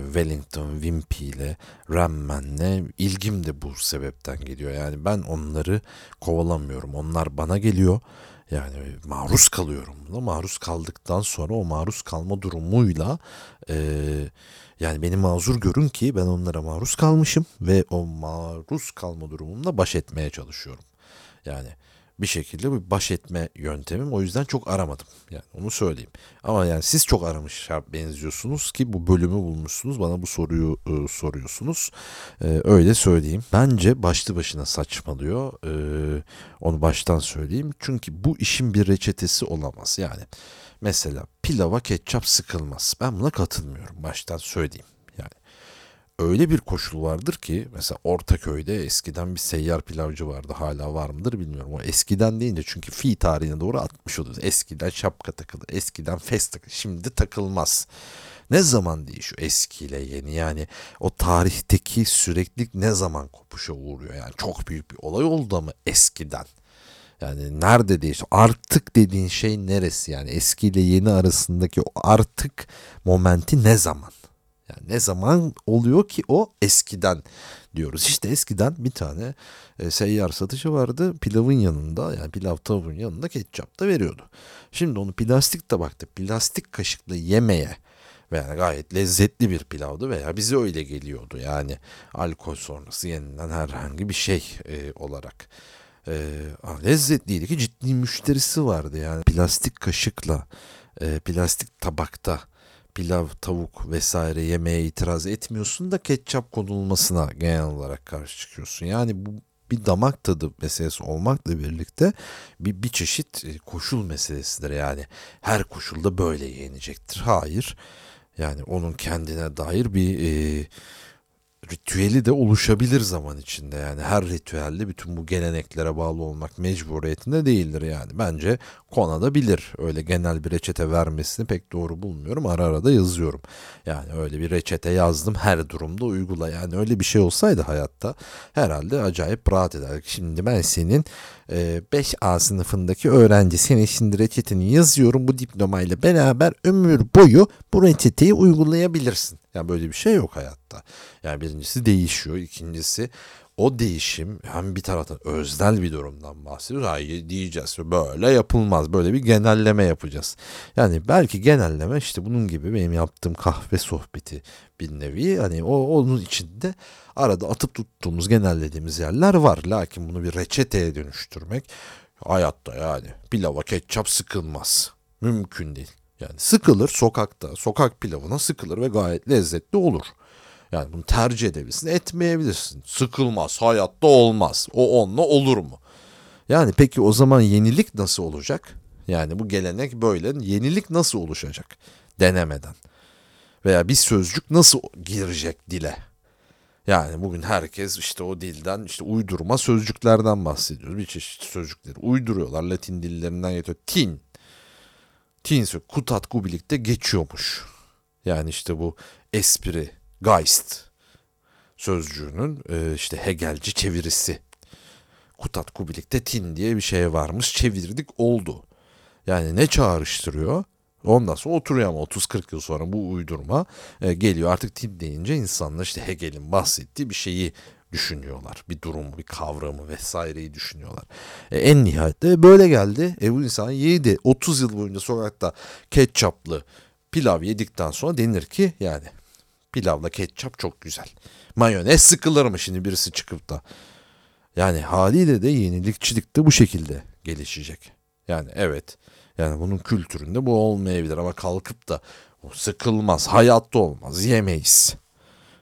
Wellington Wimpy'le, Ramman'le ilgim de bu sebepten geliyor. Yani ben onları kovalamıyorum. Onlar bana geliyor. Yani maruz kalıyorum buna. Maruz kaldıktan sonra o maruz kalma durumuyla e, yani beni mazur görün ki ben onlara maruz kalmışım ve o maruz kalma durumumla baş etmeye çalışıyorum. Yani bir şekilde bir baş etme yöntemim. O yüzden çok aramadım. Yani onu söyleyeyim. Ama yani siz çok aramış benziyorsunuz ki bu bölümü bulmuşsunuz. Bana bu soruyu e, soruyorsunuz. E, öyle söyleyeyim. Bence başlı başına saçmalıyor. E, onu baştan söyleyeyim. Çünkü bu işin bir reçetesi olamaz. Yani mesela pilava ketçap sıkılmaz. Ben buna katılmıyorum. Baştan söyleyeyim. Öyle bir koşul vardır ki mesela Ortaköy'de eskiden bir seyyar pilavcı vardı hala var mıdır bilmiyorum. O eskiden deyince çünkü fi tarihine doğru atmış oluyoruz. Eskiden şapka takılır, eskiden fes takılır, şimdi takılmaz. Ne zaman değişiyor eskiyle yeni yani o tarihteki süreklilik ne zaman kopuşa uğruyor yani çok büyük bir olay oldu ama eskiden. Yani nerede değişti? Artık dediğin şey neresi? Yani eskiyle yeni arasındaki o artık momenti ne zaman? Ne zaman oluyor ki o eskiden diyoruz. İşte eskiden bir tane e, seyyar satıcı vardı. Pilavın yanında yani pilav tavuğun yanında ketçap da veriyordu. Şimdi onu plastik tabakta plastik kaşıkla yemeye veya gayet lezzetli bir pilavdı veya bize öyle geliyordu. Yani alkol sonrası yenilen herhangi bir şey e, olarak. E, lezzetliydi ki ciddi müşterisi vardı yani plastik kaşıkla e, plastik tabakta pilav, tavuk vesaire yemeye itiraz etmiyorsun da ketçap konulmasına genel olarak karşı çıkıyorsun. Yani bu bir damak tadı meselesi olmakla birlikte bir, bir çeşit e, koşul meselesidir. Yani her koşulda böyle yenecektir. Hayır. Yani onun kendine dair bir e, ritüeli de oluşabilir zaman içinde. Yani her ritüelde bütün bu geleneklere bağlı olmak mecburiyetinde değildir yani. Bence konabilir. Öyle genel bir reçete vermesini pek doğru bulmuyorum. Ara ara da yazıyorum. Yani öyle bir reçete yazdım her durumda uygula. Yani öyle bir şey olsaydı hayatta herhalde acayip rahat eder. Şimdi ben senin 5A e, sınıfındaki öğrenci senin şimdi reçeteni yazıyorum. Bu diplomayla beraber ömür boyu bu reçeteyi uygulayabilirsin. Yani böyle bir şey yok hayatta. Yani birincisi değişiyor. ikincisi o değişim hem bir taraftan öznel bir durumdan bahsediyoruz. Hayır diyeceğiz böyle yapılmaz. Böyle bir genelleme yapacağız. Yani belki genelleme işte bunun gibi benim yaptığım kahve sohbeti bir nevi. Hani o onun içinde arada atıp tuttuğumuz genellediğimiz yerler var. Lakin bunu bir reçeteye dönüştürmek hayatta yani pilava ketçap sıkılmaz. Mümkün değil. Yani sıkılır sokakta, sokak pilavına sıkılır ve gayet lezzetli olur. Yani bunu tercih edebilirsin, etmeyebilirsin. Sıkılmaz, hayatta olmaz. O onunla olur mu? Yani peki o zaman yenilik nasıl olacak? Yani bu gelenek böyle. Yenilik nasıl oluşacak? Denemeden. Veya bir sözcük nasıl girecek dile? Yani bugün herkes işte o dilden işte uydurma sözcüklerden bahsediyor. Bir çeşit sözcükleri uyduruyorlar. Latin dillerinden getiriyor. Tin Tinsö Kutat Kubilik'te geçiyormuş. Yani işte bu espri, Geist sözcüğünün e, işte Hegelci çevirisi. Kutat Kubilik'te tin diye bir şey varmış. Çevirdik oldu. Yani ne çağrıştırıyor? Ondan sonra oturuyor ama 30-40 yıl sonra bu uydurma e, geliyor. Artık tin deyince insanlar işte Hegel'in bahsettiği bir şeyi düşünüyorlar. Bir durumu, bir kavramı vesaireyi düşünüyorlar. E, en nihayette böyle geldi. E, bu insan yedi. 30 yıl boyunca sokakta ketçaplı pilav yedikten sonra denir ki yani pilavla ketçap çok güzel. Mayonez sıkılır mı şimdi birisi çıkıp da? Yani haliyle de yenilikçilik de bu şekilde gelişecek. Yani evet yani bunun kültüründe bu olmayabilir ama kalkıp da o sıkılmaz, hayatta olmaz, yemeyiz.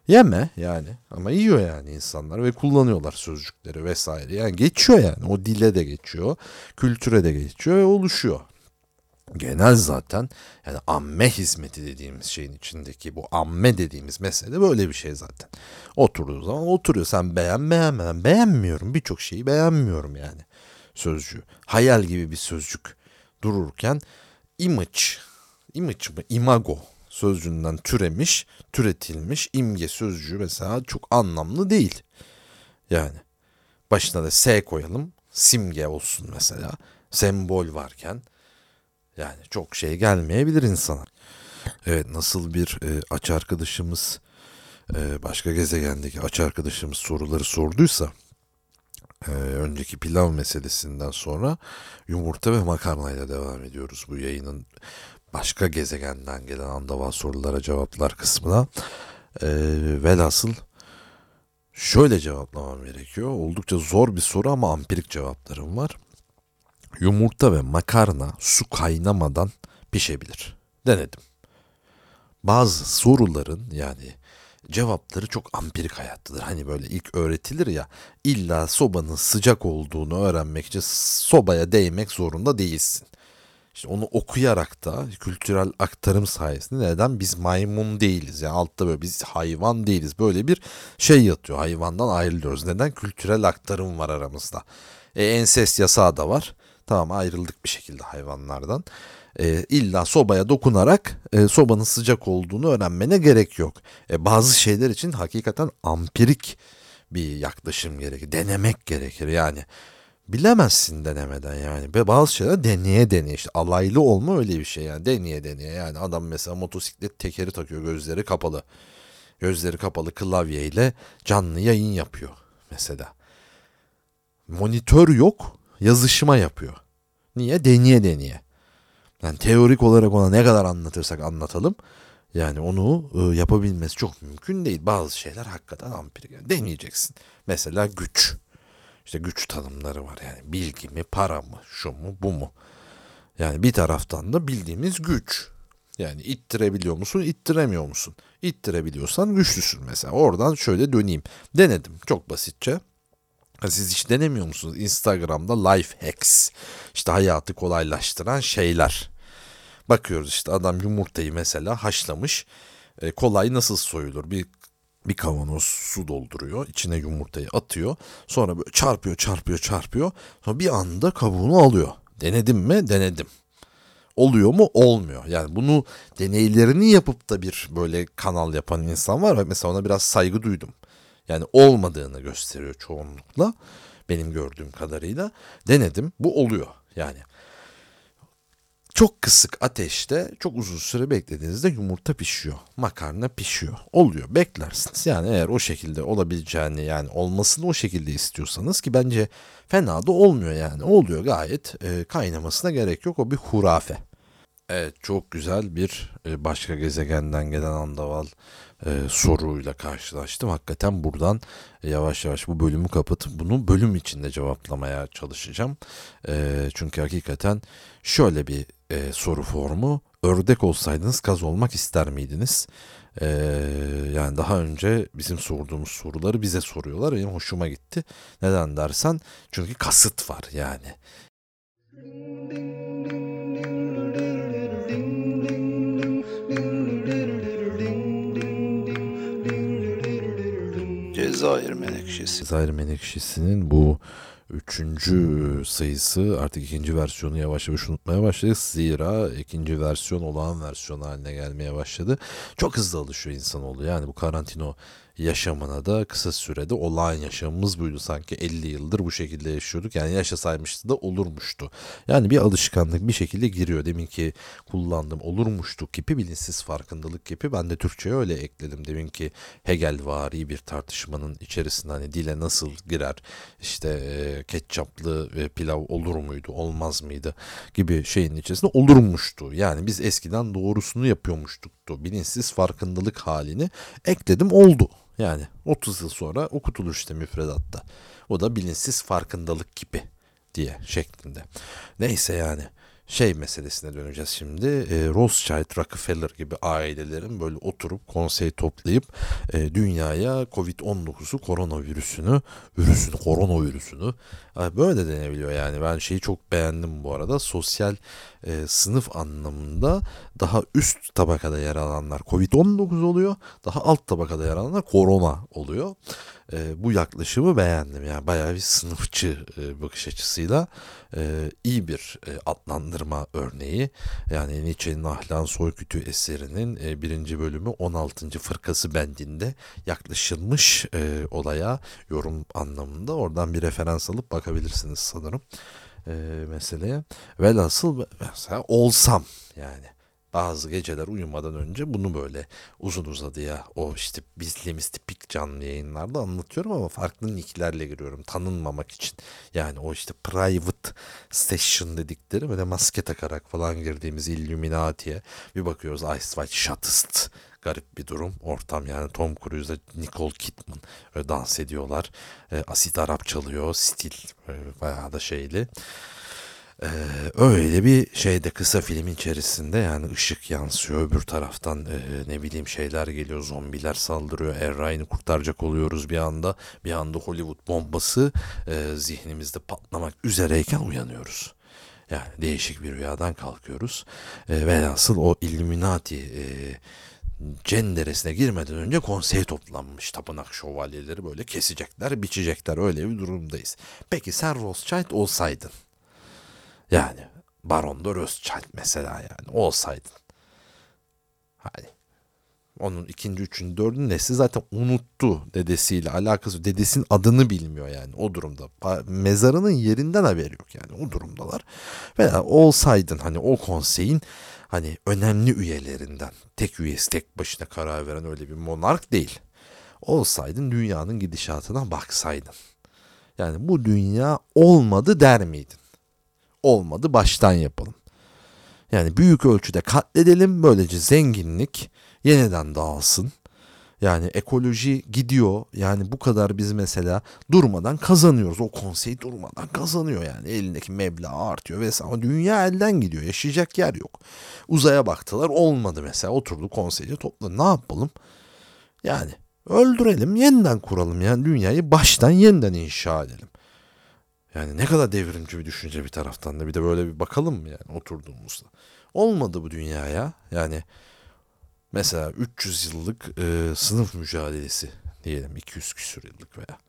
Yeme yani ama yiyor yani insanlar ve kullanıyorlar sözcükleri vesaire. Yani geçiyor yani o dile de geçiyor, kültüre de geçiyor ve oluşuyor. Genel zaten yani amme hizmeti dediğimiz şeyin içindeki bu amme dediğimiz mesele böyle bir şey zaten. Oturduğu zaman oturuyor sen beğen beğenmeden beğenmiyorum birçok şeyi beğenmiyorum yani sözcüğü. Hayal gibi bir sözcük dururken image, image mı imago sözcüğünden türemiş, türetilmiş imge sözcüğü mesela çok anlamlı değil. Yani başına da S koyalım, simge olsun mesela. Sembol varken yani çok şey gelmeyebilir insana. Evet nasıl bir e, aç arkadaşımız e, başka gezegendeki aç arkadaşımız soruları sorduysa e, önceki pilav meselesinden sonra yumurta ve makarnayla devam ediyoruz bu yayının başka gezegenden gelen andaval sorulara cevaplar kısmına. E, velhasıl şöyle cevaplamam gerekiyor. Oldukça zor bir soru ama ampirik cevaplarım var. Yumurta ve makarna su kaynamadan pişebilir. Denedim. Bazı soruların yani cevapları çok ampirik hayattadır. Hani böyle ilk öğretilir ya illa sobanın sıcak olduğunu öğrenmek için sobaya değmek zorunda değilsin. İşte onu okuyarak da kültürel aktarım sayesinde neden biz maymun değiliz yani altta böyle biz hayvan değiliz böyle bir şey yatıyor hayvandan ayrılıyoruz neden kültürel aktarım var aramızda e, ensest yasağı da var tamam ayrıldık bir şekilde hayvanlardan e, illa sobaya dokunarak e, sobanın sıcak olduğunu öğrenmene gerek yok e, bazı şeyler için hakikaten ampirik bir yaklaşım gerekir denemek gerekir yani bilemezsin denemeden yani. Ve bazı şeyler deneye deneye işte alaylı olma öyle bir şey yani deneye deneye yani adam mesela motosiklet tekeri takıyor gözleri kapalı. Gözleri kapalı klavyeyle canlı yayın yapıyor mesela. Monitör yok yazışma yapıyor. Niye? Deneye deneye. Yani teorik olarak ona ne kadar anlatırsak anlatalım. Yani onu e, yapabilmesi çok mümkün değil. Bazı şeyler hakikaten ampirik. Yani deneyeceksin. Mesela güç. İşte güç tanımları var yani bilgi mi, para mı, şu mu, bu mu? Yani bir taraftan da bildiğimiz güç. Yani ittirebiliyor musun, ittiremiyor musun? İttirebiliyorsan güçlüsün mesela. Oradan şöyle döneyim. Denedim çok basitçe. Siz hiç denemiyor musunuz? Instagram'da life hacks. İşte hayatı kolaylaştıran şeyler. Bakıyoruz işte adam yumurtayı mesela haşlamış. E, kolay nasıl soyulur? Bir bir kavanoz su dolduruyor. içine yumurtayı atıyor. Sonra böyle çarpıyor çarpıyor çarpıyor. Sonra bir anda kabuğunu alıyor. Denedim mi? Denedim. Oluyor mu? Olmuyor. Yani bunu deneylerini yapıp da bir böyle kanal yapan insan var. Mesela ona biraz saygı duydum. Yani olmadığını gösteriyor çoğunlukla. Benim gördüğüm kadarıyla. Denedim. Bu oluyor. Yani çok kısık ateşte çok uzun süre beklediğinizde yumurta pişiyor. Makarna pişiyor. Oluyor. Beklersiniz. Yani eğer o şekilde olabileceğini yani olmasını o şekilde istiyorsanız ki bence fena da olmuyor yani. Oluyor gayet. E, kaynamasına gerek yok. O bir hurafe. Evet çok güzel bir e, başka gezegenden gelen andaval e, soruyla karşılaştım. Hakikaten buradan yavaş yavaş bu bölümü kapatıp bunu bölüm içinde cevaplamaya çalışacağım. E, çünkü hakikaten şöyle bir e, soru formu. Ördek olsaydınız kaz olmak ister miydiniz? E, yani daha önce bizim sorduğumuz soruları bize soruyorlar. Benim hoşuma gitti. Neden dersen çünkü kasıt var yani. Cezayir Menekşesi. Cezayir Menekşesi'nin bu üçüncü sayısı artık ikinci versiyonu yavaş yavaş unutmaya başladık. Zira ikinci versiyon olağan versiyon haline gelmeye başladı. Çok hızlı alışıyor insan insanoğlu. Yani bu karantino yaşamına da kısa sürede olağan yaşamımız buydu. Sanki 50 yıldır bu şekilde yaşıyorduk. Yani yaşasaymıştı da olurmuştu. Yani bir alışkanlık bir şekilde giriyor. Demin ki kullandım olurmuştu kipi bilinçsiz farkındalık kipi. Ben de Türkçe'ye öyle ekledim. Demin ki Hegel vari bir tartışmanın içerisinde hani dile nasıl girer işte e, ketçaplı e, pilav olur muydu olmaz mıydı gibi şeyin içerisinde olurmuştu. Yani biz eskiden doğrusunu yapıyormuştuk. Bilinçsiz farkındalık halini ekledim oldu. Yani 30 yıl sonra okutulur işte müfredatta. O da bilinçsiz farkındalık gibi diye şeklinde. Neyse yani şey meselesine döneceğiz şimdi. E, Rothschild, Rockefeller gibi ailelerin böyle oturup konsey toplayıp e, dünyaya Covid-19'u, koronavirüsünü, virüsünü, koronavirüsünü e, böyle de denebiliyor yani. Ben şeyi çok beğendim bu arada. Sosyal e, sınıf anlamında daha üst tabakada yer alanlar Covid-19 oluyor. Daha alt tabakada yer alanlar korona oluyor e, bu yaklaşımı beğendim. Yani bayağı bir sınıfçı e, bakış açısıyla e, iyi bir e, adlandırma örneği. Yani Nietzsche'nin Ahlan Soykütü eserinin e, birinci bölümü 16. fırkası bendinde yaklaşılmış e, olaya yorum anlamında. Oradan bir referans alıp bakabilirsiniz sanırım e, meseleye. Velhasıl mesela olsam yani bazı geceler uyumadan önce bunu böyle uzun uzadıya o işte bizliğimiz tipik canlı yayınlarda anlatıyorum ama farklı nicklerle giriyorum tanınmamak için. Yani o işte private session dedikleri böyle maske takarak falan girdiğimiz Illuminati'ye bir bakıyoruz Ice White Shuttlest garip bir durum. Ortam yani Tom Cruise'la Nicole Kidman öyle dans ediyorlar. E, asit Arap çalıyor. Stil e, bayağı da şeyli. Ee, öyle bir şeyde kısa film içerisinde yani ışık yansıyor öbür taraftan e, ne bileyim şeyler geliyor zombiler saldırıyor Erray'ını kurtaracak oluyoruz bir anda bir anda Hollywood bombası e, zihnimizde patlamak üzereyken uyanıyoruz. Yani değişik bir rüyadan kalkıyoruz. E, velhasıl o Illuminati e, cenderesine girmeden önce konsey toplanmış. Tapınak şövalyeleri böyle kesecekler, biçecekler. Öyle bir durumdayız. Peki sen Rothschild olsaydın. Yani Baron de Rothschild mesela yani olsaydın. Hani onun ikinci, üçüncü, dördüncü nesli zaten unuttu dedesiyle alakası. Dedesinin adını bilmiyor yani o durumda. Mezarının yerinden haberi yok yani o durumdalar. Veya olsaydın hani o konseyin hani önemli üyelerinden tek üyesi tek başına karar veren öyle bir monark değil. Olsaydın dünyanın gidişatına baksaydın. Yani bu dünya olmadı der miydin? Olmadı baştan yapalım. Yani büyük ölçüde katledelim böylece zenginlik yeniden dağılsın. Yani ekoloji gidiyor. Yani bu kadar biz mesela durmadan kazanıyoruz. O konsey durmadan kazanıyor yani. Elindeki meblağ artıyor vesaire. Ama dünya elden gidiyor. Yaşayacak yer yok. Uzaya baktılar olmadı mesela. Oturdu konseyce topladı. Ne yapalım? Yani öldürelim yeniden kuralım. Yani dünyayı baştan yeniden inşa edelim. Yani ne kadar devrimci bir düşünce bir taraftan da bir de böyle bir bakalım mı yani oturduğumuzda. Olmadı bu dünyaya. Yani Mesela 300 yıllık e, sınıf mücadelesi diyelim 200 küsur yıllık veya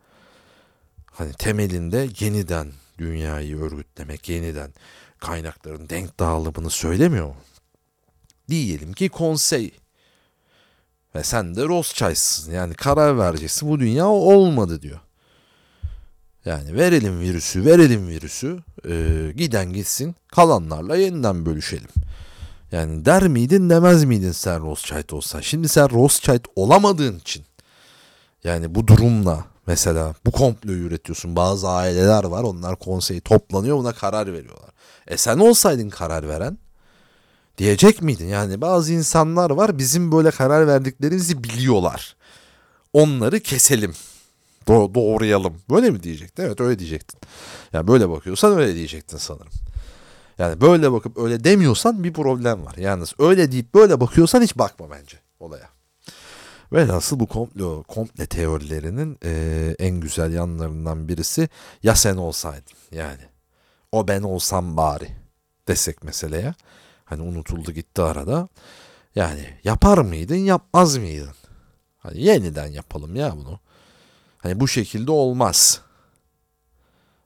hani temelinde yeniden dünyayı örgütlemek, yeniden kaynakların denk dağılımını söylemiyor mu? Diyelim ki konsey ve sen de Rothschild'sın yani karar vereceksin bu dünya olmadı diyor. Yani verelim virüsü, verelim virüsü, e, giden gitsin, kalanlarla yeniden bölüşelim. Yani der miydin demez miydin sen Rothschild olsan? Şimdi sen Rothschild olamadığın için yani bu durumla mesela bu komployu üretiyorsun. Bazı aileler var onlar konseyi toplanıyor buna karar veriyorlar. E sen olsaydın karar veren diyecek miydin? Yani bazı insanlar var bizim böyle karar verdiklerimizi biliyorlar. Onları keselim. Do- doğrayalım. Böyle mi diyecektin? Evet öyle diyecektin. Yani böyle bakıyorsan öyle diyecektin sanırım. Yani böyle bakıp öyle demiyorsan bir problem var. Yalnız öyle deyip böyle bakıyorsan hiç bakma bence olaya. Velhasıl bu komplo, komple teorilerinin e, en güzel yanlarından birisi ya sen olsaydın yani o ben olsam bari desek meseleye. Hani unutuldu gitti arada. Yani yapar mıydın yapmaz mıydın? Hani yeniden yapalım ya bunu. Hani bu şekilde olmaz.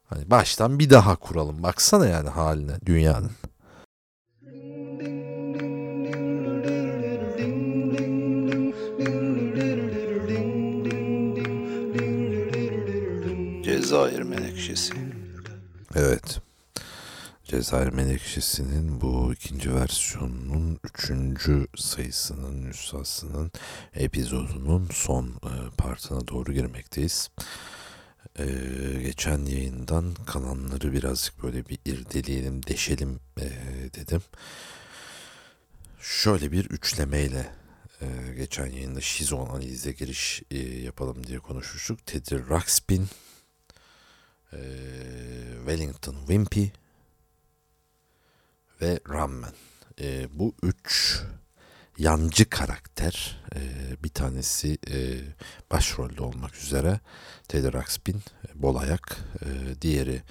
Hani baştan bir daha kuralım. Baksana yani haline dünyanın. Cezayir Menekşesi. Evet. Cezayir Menekşesi'nin bu ikinci versiyonunun üçüncü sayısının, nüshasının, epizodunun son e, partına doğru girmekteyiz e, geçen yayından kalanları birazcık böyle bir irdeleyelim, deşelim e, dedim. Şöyle bir üçlemeyle e, geçen yayında şizo analize giriş e, yapalım diye konuşmuştuk. Teddy Ruxpin, e, Wellington Wimpy ve Ramman. E, bu üç yancı karakter e, bir tanesi e, başrolde olmak üzere Teddy Ruxpin, e, Bolayak, e, diğeri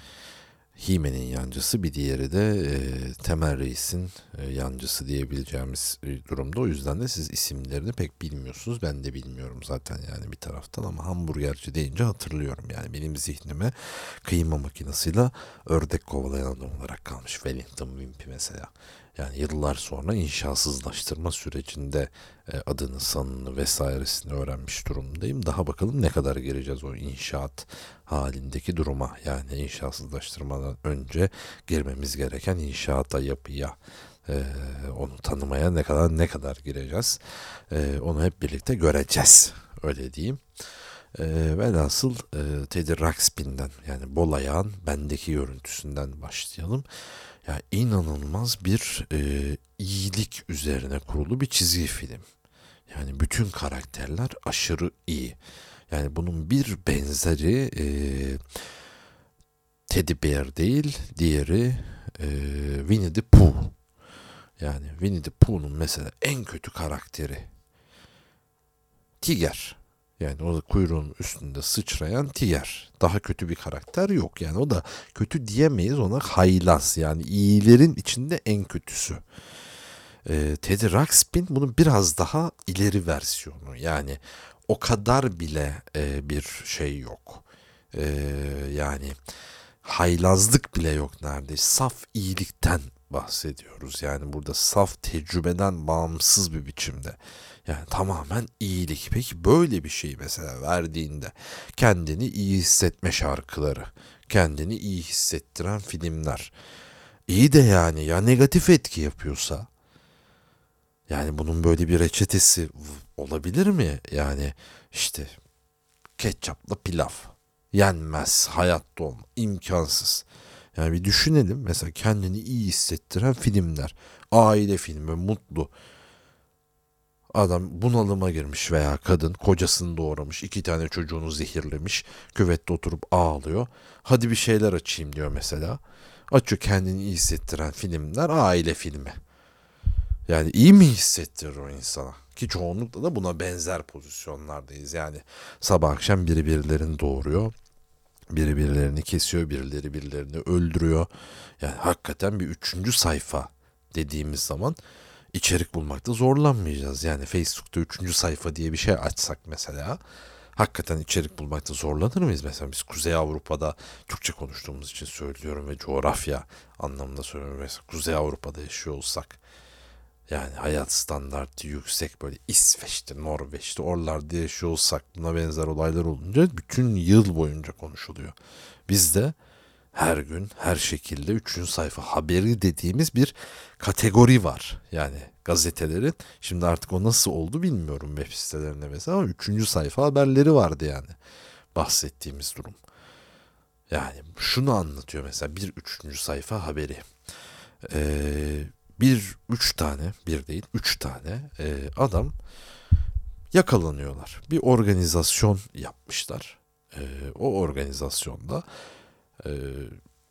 Hime'nin yancısı bir diğeri de e, Temel Reis'in e, yancısı diyebileceğimiz e, durumda. O yüzden de siz isimlerini pek bilmiyorsunuz. Ben de bilmiyorum zaten yani bir taraftan ama hamburgerci deyince hatırlıyorum. Yani benim zihnime kıyma makinesiyle ördek kovalayan adam olarak kalmış. Wellington Wimpy mesela. Yani yıllar sonra inşasızlaştırma sürecinde e, adını, sanını vesairesini öğrenmiş durumdayım. Daha bakalım ne kadar gireceğiz o inşaat halindeki duruma. Yani inşasızlaştırmadan önce girmemiz gereken inşaata, yapıya, e, onu tanımaya ne kadar ne kadar gireceğiz. E, onu hep birlikte göreceğiz. Öyle diyeyim. E, velhasıl e, Teddy Ruxpin'den yani bol ayağın bendeki görüntüsünden başlayalım. Ya inanılmaz bir e, iyilik üzerine kurulu bir çizgi film. Yani bütün karakterler aşırı iyi. Yani bunun bir benzeri e, Teddy Bear değil, diğeri e, Winnie the Pooh. Yani Winnie the Pooh'un mesela en kötü karakteri Tiger. Yani o kuyruğun üstünde sıçrayan tiger. Daha kötü bir karakter yok. Yani o da kötü diyemeyiz ona haylaz. Yani iyilerin içinde en kötüsü. Ee, Teddy Ruxpin bunun biraz daha ileri versiyonu. Yani o kadar bile e, bir şey yok. Ee, yani haylazlık bile yok neredeyse. Saf iyilikten bahsediyoruz. Yani burada saf tecrübeden bağımsız bir biçimde. Yani tamamen iyilik. Peki böyle bir şey mesela verdiğinde kendini iyi hissetme şarkıları, kendini iyi hissettiren filmler. İyi de yani ya negatif etki yapıyorsa yani bunun böyle bir reçetesi olabilir mi? Yani işte ketçapla pilav yenmez, hayatta olma, imkansız. Yani bir düşünelim mesela kendini iyi hissettiren filmler. Aile filmi, mutlu. Adam bunalıma girmiş veya kadın kocasını doğramış, iki tane çocuğunu zehirlemiş, küvette oturup ağlıyor. Hadi bir şeyler açayım diyor mesela. Açıyor kendini iyi hissettiren filmler aile filmi. Yani iyi mi hissettirir o insana? Ki çoğunlukla da buna benzer pozisyonlardayız. Yani sabah akşam biri birilerini doğuruyor. Biri birilerini kesiyor, birileri birilerini öldürüyor. Yani hakikaten bir üçüncü sayfa dediğimiz zaman içerik bulmakta zorlanmayacağız. Yani Facebook'ta üçüncü sayfa diye bir şey açsak mesela hakikaten içerik bulmakta zorlanır mıyız? Mesela biz Kuzey Avrupa'da Türkçe konuştuğumuz için söylüyorum ve coğrafya anlamında söylüyorum. Mesela Kuzey Avrupa'da yaşıyor olsak yani hayat standartı yüksek böyle İsveç'te, Norveç'te oralarda yaşıyor olsak buna benzer olaylar olunca bütün yıl boyunca konuşuluyor. Bizde her gün her şekilde üçüncü sayfa haberi dediğimiz bir kategori var. Yani gazetelerin şimdi artık o nasıl oldu bilmiyorum web sitelerinde mesela ama üçüncü sayfa haberleri vardı yani bahsettiğimiz durum. Yani şunu anlatıyor mesela bir üçüncü sayfa haberi. Ee, bir üç tane bir değil üç tane e, adam yakalanıyorlar. Bir organizasyon yapmışlar. E, o organizasyonda e,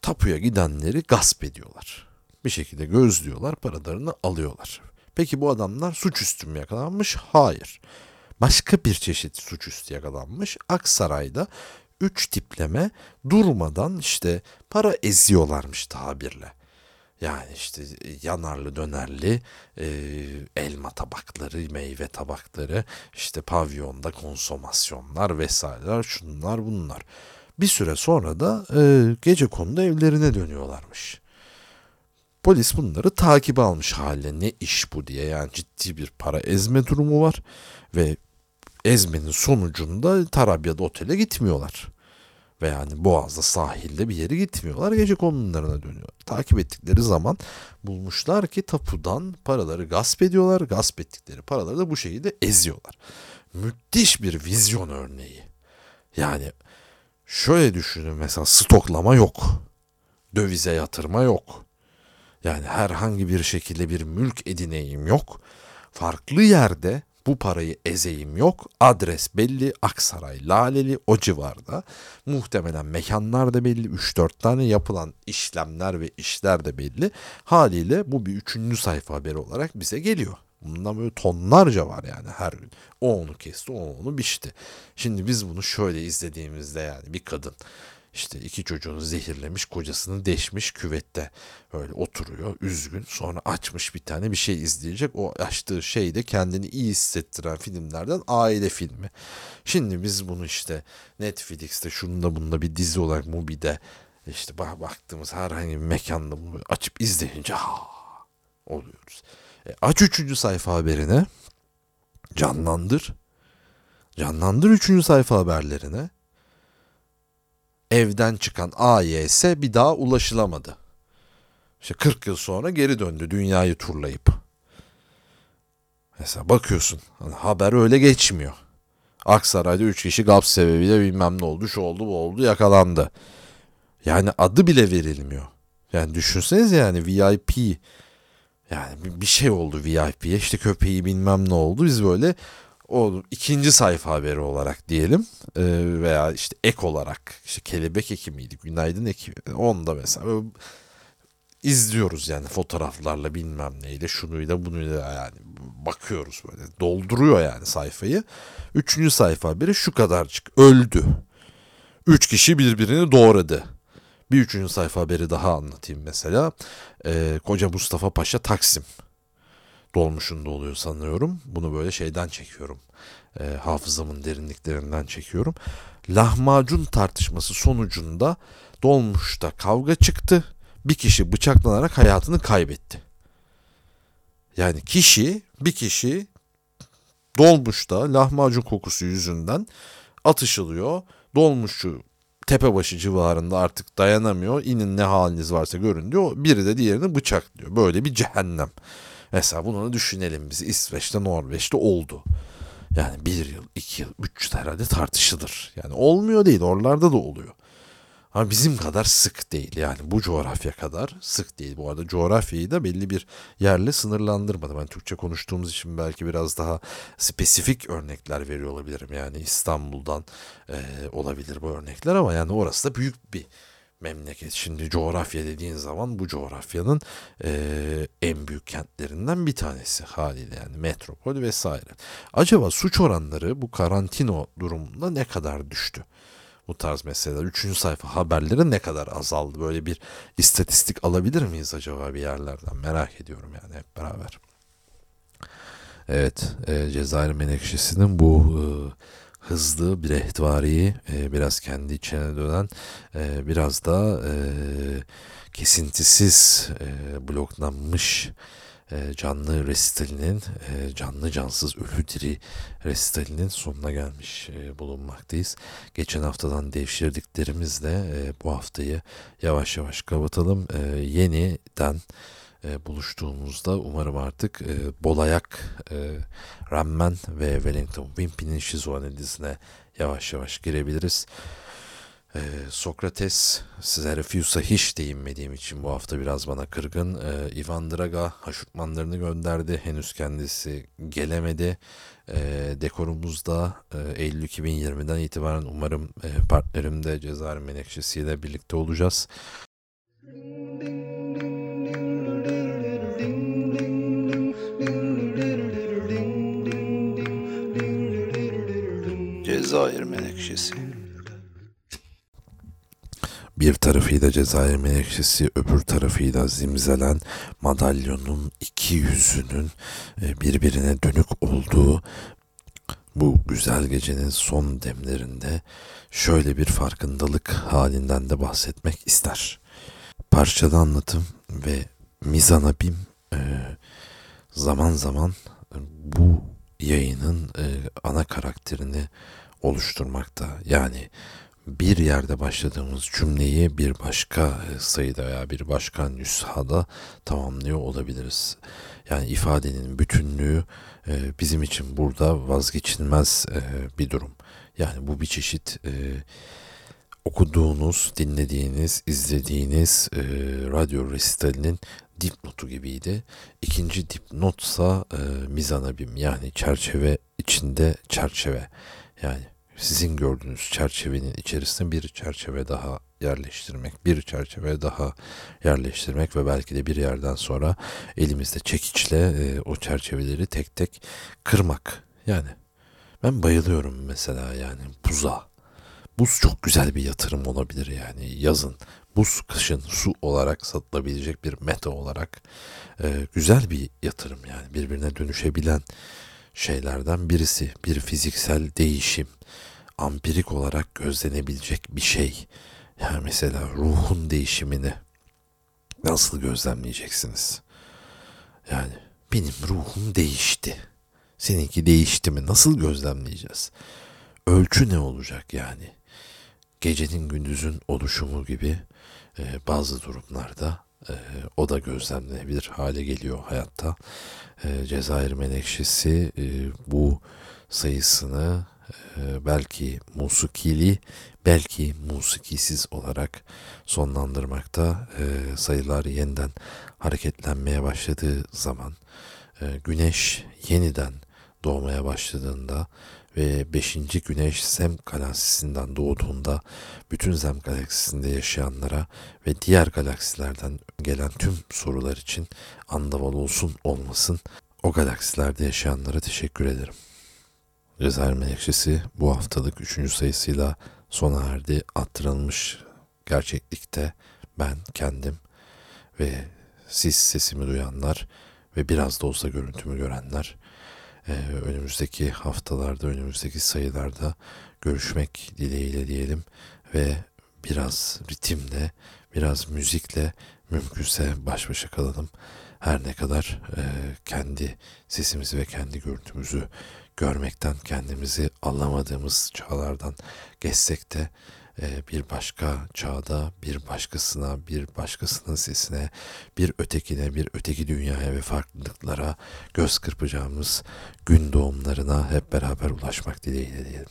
tapuya gidenleri gasp ediyorlar. Bir şekilde gözlüyorlar, paralarını alıyorlar. Peki bu adamlar suçüstü mü yakalanmış? Hayır. Başka bir çeşit suçüstü yakalanmış. Aksaray'da üç tipleme durmadan işte para eziyorlarmış tabirle. Yani işte yanarlı dönerli e, elma tabakları, meyve tabakları, işte pavyonda konsomasyonlar vesaireler şunlar bunlar. Bir süre sonra da e, gece konuda evlerine dönüyorlarmış. Polis bunları takip almış hale ne iş bu diye yani ciddi bir para ezme durumu var ve ezmenin sonucunda Tarabya'da otele gitmiyorlar ve yani Boğaz'da sahilde bir yere gitmiyorlar. Gece konumlarına dönüyor. Takip ettikleri zaman bulmuşlar ki tapudan paraları gasp ediyorlar. Gasp ettikleri paraları da bu şekilde eziyorlar. Müthiş bir vizyon örneği. Yani şöyle düşünün mesela stoklama yok. Dövize yatırma yok. Yani herhangi bir şekilde bir mülk edineyim yok. Farklı yerde bu parayı ezeyim yok. Adres belli. Aksaray, Laleli o civarda. Muhtemelen mekanlar da belli. 3-4 tane yapılan işlemler ve işler de belli. Haliyle bu bir üçüncü sayfa haberi olarak bize geliyor. Bundan böyle tonlarca var yani her gün. O onu kesti, o onu biçti. Şimdi biz bunu şöyle izlediğimizde yani bir kadın işte iki çocuğunu zehirlemiş, kocasını deşmiş küvette. Öyle oturuyor üzgün. Sonra açmış bir tane bir şey izleyecek. O açtığı şey de kendini iyi hissettiren filmlerden aile filmi. Şimdi biz bunu işte Netflix'te şunda bunda bir dizi olarak Mubi'de işte baktığımız herhangi bir mekanda bunu açıp izleyince ha oluyoruz. E, aç üçüncü sayfa haberine canlandır. Canlandır üçüncü sayfa haberlerine evden çıkan AYS bir daha ulaşılamadı. İşte 40 yıl sonra geri döndü dünyayı turlayıp. Mesela bakıyorsun hani haber öyle geçmiyor. Aksaray'da 3 kişi GAP sebebiyle bilmem ne oldu, şu oldu, bu oldu, yakalandı. Yani adı bile verilmiyor. Yani düşünseniz yani VIP yani bir şey oldu VIP'ye işte köpeği bilmem ne oldu. Biz böyle o ikinci sayfa haberi olarak diyelim e, veya işte ek olarak işte kelebek eki miydi günaydın eki onda mesela izliyoruz yani fotoğraflarla bilmem neyle şunuyla bunuyla yani bakıyoruz böyle dolduruyor yani sayfayı. Üçüncü sayfa haberi şu kadarcık öldü. Üç kişi birbirini doğradı. Bir üçüncü sayfa haberi daha anlatayım mesela. Ee, Koca Mustafa Paşa Taksim dolmuşunda oluyor sanıyorum. Bunu böyle şeyden çekiyorum. E, hafızamın derinliklerinden çekiyorum. Lahmacun tartışması sonucunda dolmuşta kavga çıktı. Bir kişi bıçaklanarak hayatını kaybetti. Yani kişi, bir kişi dolmuşta lahmacun kokusu yüzünden atışılıyor. Dolmuşçu tepebaşı civarında artık dayanamıyor. İnin ne haliniz varsa görün diyor. Biri de diğerini bıçaklıyor. Böyle bir cehennem. Mesela bunu düşünelim biz İsveç'te Norveç'te oldu. Yani bir yıl, iki yıl, üç yıl herhalde tartışılır. Yani olmuyor değil oralarda da oluyor. Ama bizim kadar sık değil yani bu coğrafya kadar sık değil. Bu arada coğrafyayı da belli bir yerle sınırlandırmadı. Ben Türkçe konuştuğumuz için belki biraz daha spesifik örnekler veriyor olabilirim. Yani İstanbul'dan e, olabilir bu örnekler ama yani orası da büyük bir memleket. Şimdi coğrafya dediğin zaman bu coğrafyanın e, en büyük kentlerinden bir tanesi haliyle yani metropol vesaire. Acaba suç oranları bu karantino durumunda ne kadar düştü? Bu tarz meseleler. Üçüncü sayfa haberleri ne kadar azaldı? Böyle bir istatistik alabilir miyiz acaba bir yerlerden? Merak ediyorum yani hep beraber. Evet, e, Cezayir Menekşesi'nin bu e, hızlı bir ehtvariyi e, biraz kendi içine dönen e, biraz da e, kesintisiz bloklanmış canlı resitalinin canlı cansız ölü diri resitalinin sonuna gelmiş bulunmaktayız. Geçen haftadan devşirdiklerimizle bu haftayı yavaş yavaş kapatalım. Yeniden e, buluştuğumuzda umarım artık e, Bolayak, e, Rammen ve Wellington Wimpy'nin şizoanalizine yavaş yavaş girebiliriz. E, Sokrates, size Refuse'a hiç değinmediğim için bu hafta biraz bana kırgın. E, Ivan Draga haşutmanlarını gönderdi. Henüz kendisi gelemedi. E, dekorumuzda e, Eylül 2020'den itibaren umarım e, partnerim de Cezayir Menekşesi ile birlikte olacağız. Cezayir Menekşesi bir tarafıyla Cezayir Menekşesi, öbür tarafıyla Zimzelen madalyonun iki yüzünün e, birbirine dönük olduğu bu güzel gecenin son demlerinde şöyle bir farkındalık halinden de bahsetmek ister. Parçada anlatım ve mizanabim e, zaman zaman bu yayının e, ana karakterini oluşturmakta. Yani bir yerde başladığımız cümleyi bir başka e, sayıda veya bir başka nüshada tamamlıyor olabiliriz. Yani ifadenin bütünlüğü e, bizim için burada vazgeçilmez e, bir durum. Yani bu bir çeşit okuduğunuz, dinlediğiniz, izlediğiniz radyo resitalinin dipnotu gibiydi. İkinci dipnotsa e, mizanabim yani çerçeve içinde çerçeve. Yani sizin gördüğünüz çerçevenin içerisine bir çerçeve daha yerleştirmek, bir çerçeve daha yerleştirmek ve belki de bir yerden sonra elimizde çekiçle e, o çerçeveleri tek tek kırmak. Yani ben bayılıyorum mesela yani buza. Buz çok güzel bir yatırım olabilir yani yazın. Buz kışın su olarak satılabilecek bir meta olarak e, güzel bir yatırım yani birbirine dönüşebilen şeylerden birisi. Bir fiziksel değişim ampirik olarak gözlenebilecek bir şey. Yani mesela ruhun değişimini nasıl gözlemleyeceksiniz? Yani benim ruhum değişti. Seninki değişti mi? Nasıl gözlemleyeceğiz? Ölçü ne olacak yani? Gecenin gündüzün oluşumu gibi e, bazı durumlarda e, o da gözlemlenebilir hale geliyor hayatta. E, Cezayir Menekşesi e, bu sayısını ee, belki musikili belki musikisiz olarak sonlandırmakta e, sayılar yeniden hareketlenmeye başladığı zaman e, güneş yeniden doğmaya başladığında ve 5. güneş Zem galaksisinden doğduğunda bütün Zem galaksisinde yaşayanlara ve diğer galaksilerden gelen tüm sorular için andaval olsun olmasın o galaksilerde yaşayanlara teşekkür ederim. Cezayir Menekşesi bu haftalık üçüncü sayısıyla sona erdi. Attırılmış gerçeklikte ben kendim ve siz sesimi duyanlar ve biraz da olsa görüntümü görenler e, önümüzdeki haftalarda, önümüzdeki sayılarda görüşmek dileğiyle diyelim ve biraz ritimle, biraz müzikle mümkünse baş başa kalalım. Her ne kadar e, kendi sesimizi ve kendi görüntümüzü görmekten kendimizi anlamadığımız çağlardan geçsek de bir başka çağda bir başkasına, bir başkasının sesine, bir ötekine, bir öteki dünyaya ve farklılıklara göz kırpacağımız gün doğumlarına hep beraber ulaşmak dileğiyle diyelim.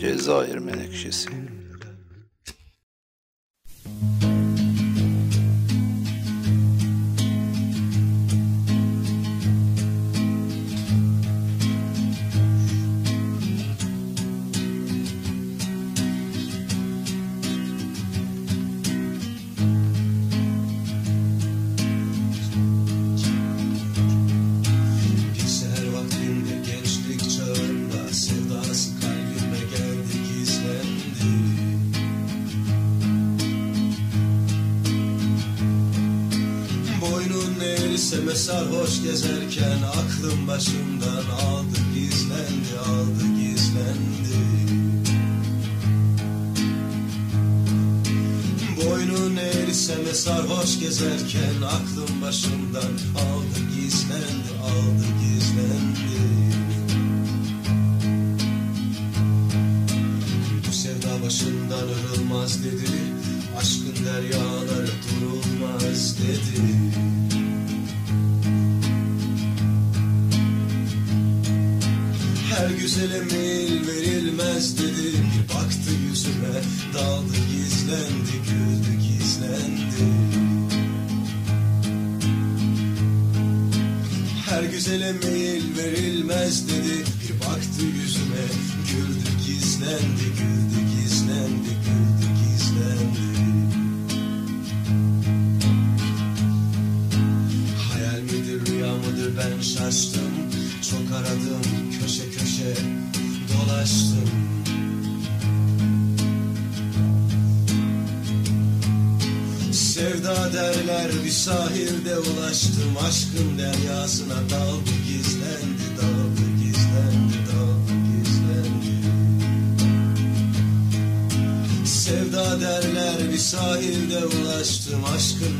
Cezayir Menekşesi sarhoş gezerken aklım başımdan aldı gizlendi aldı gizlendi. Boynun eğriseme sarhoş gezerken aklım başımdan aldı gizlendi aldı gizlendi. Bu sevda başından ırılmaz dedi Aşkın deryaları durulmaz dedi Her güzele meyil verilmez dedi. Baktı yüzüme daldı gizlendi güldü gizlendi. Her güzele meyil verilmez dedi sahilde ulaştım Aşkın deryasına daldı gizlendi daldı gizlendi daldı gizlendi. Sevda derler bir sahilde ulaştım Aşkın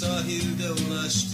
sahilde ulaştım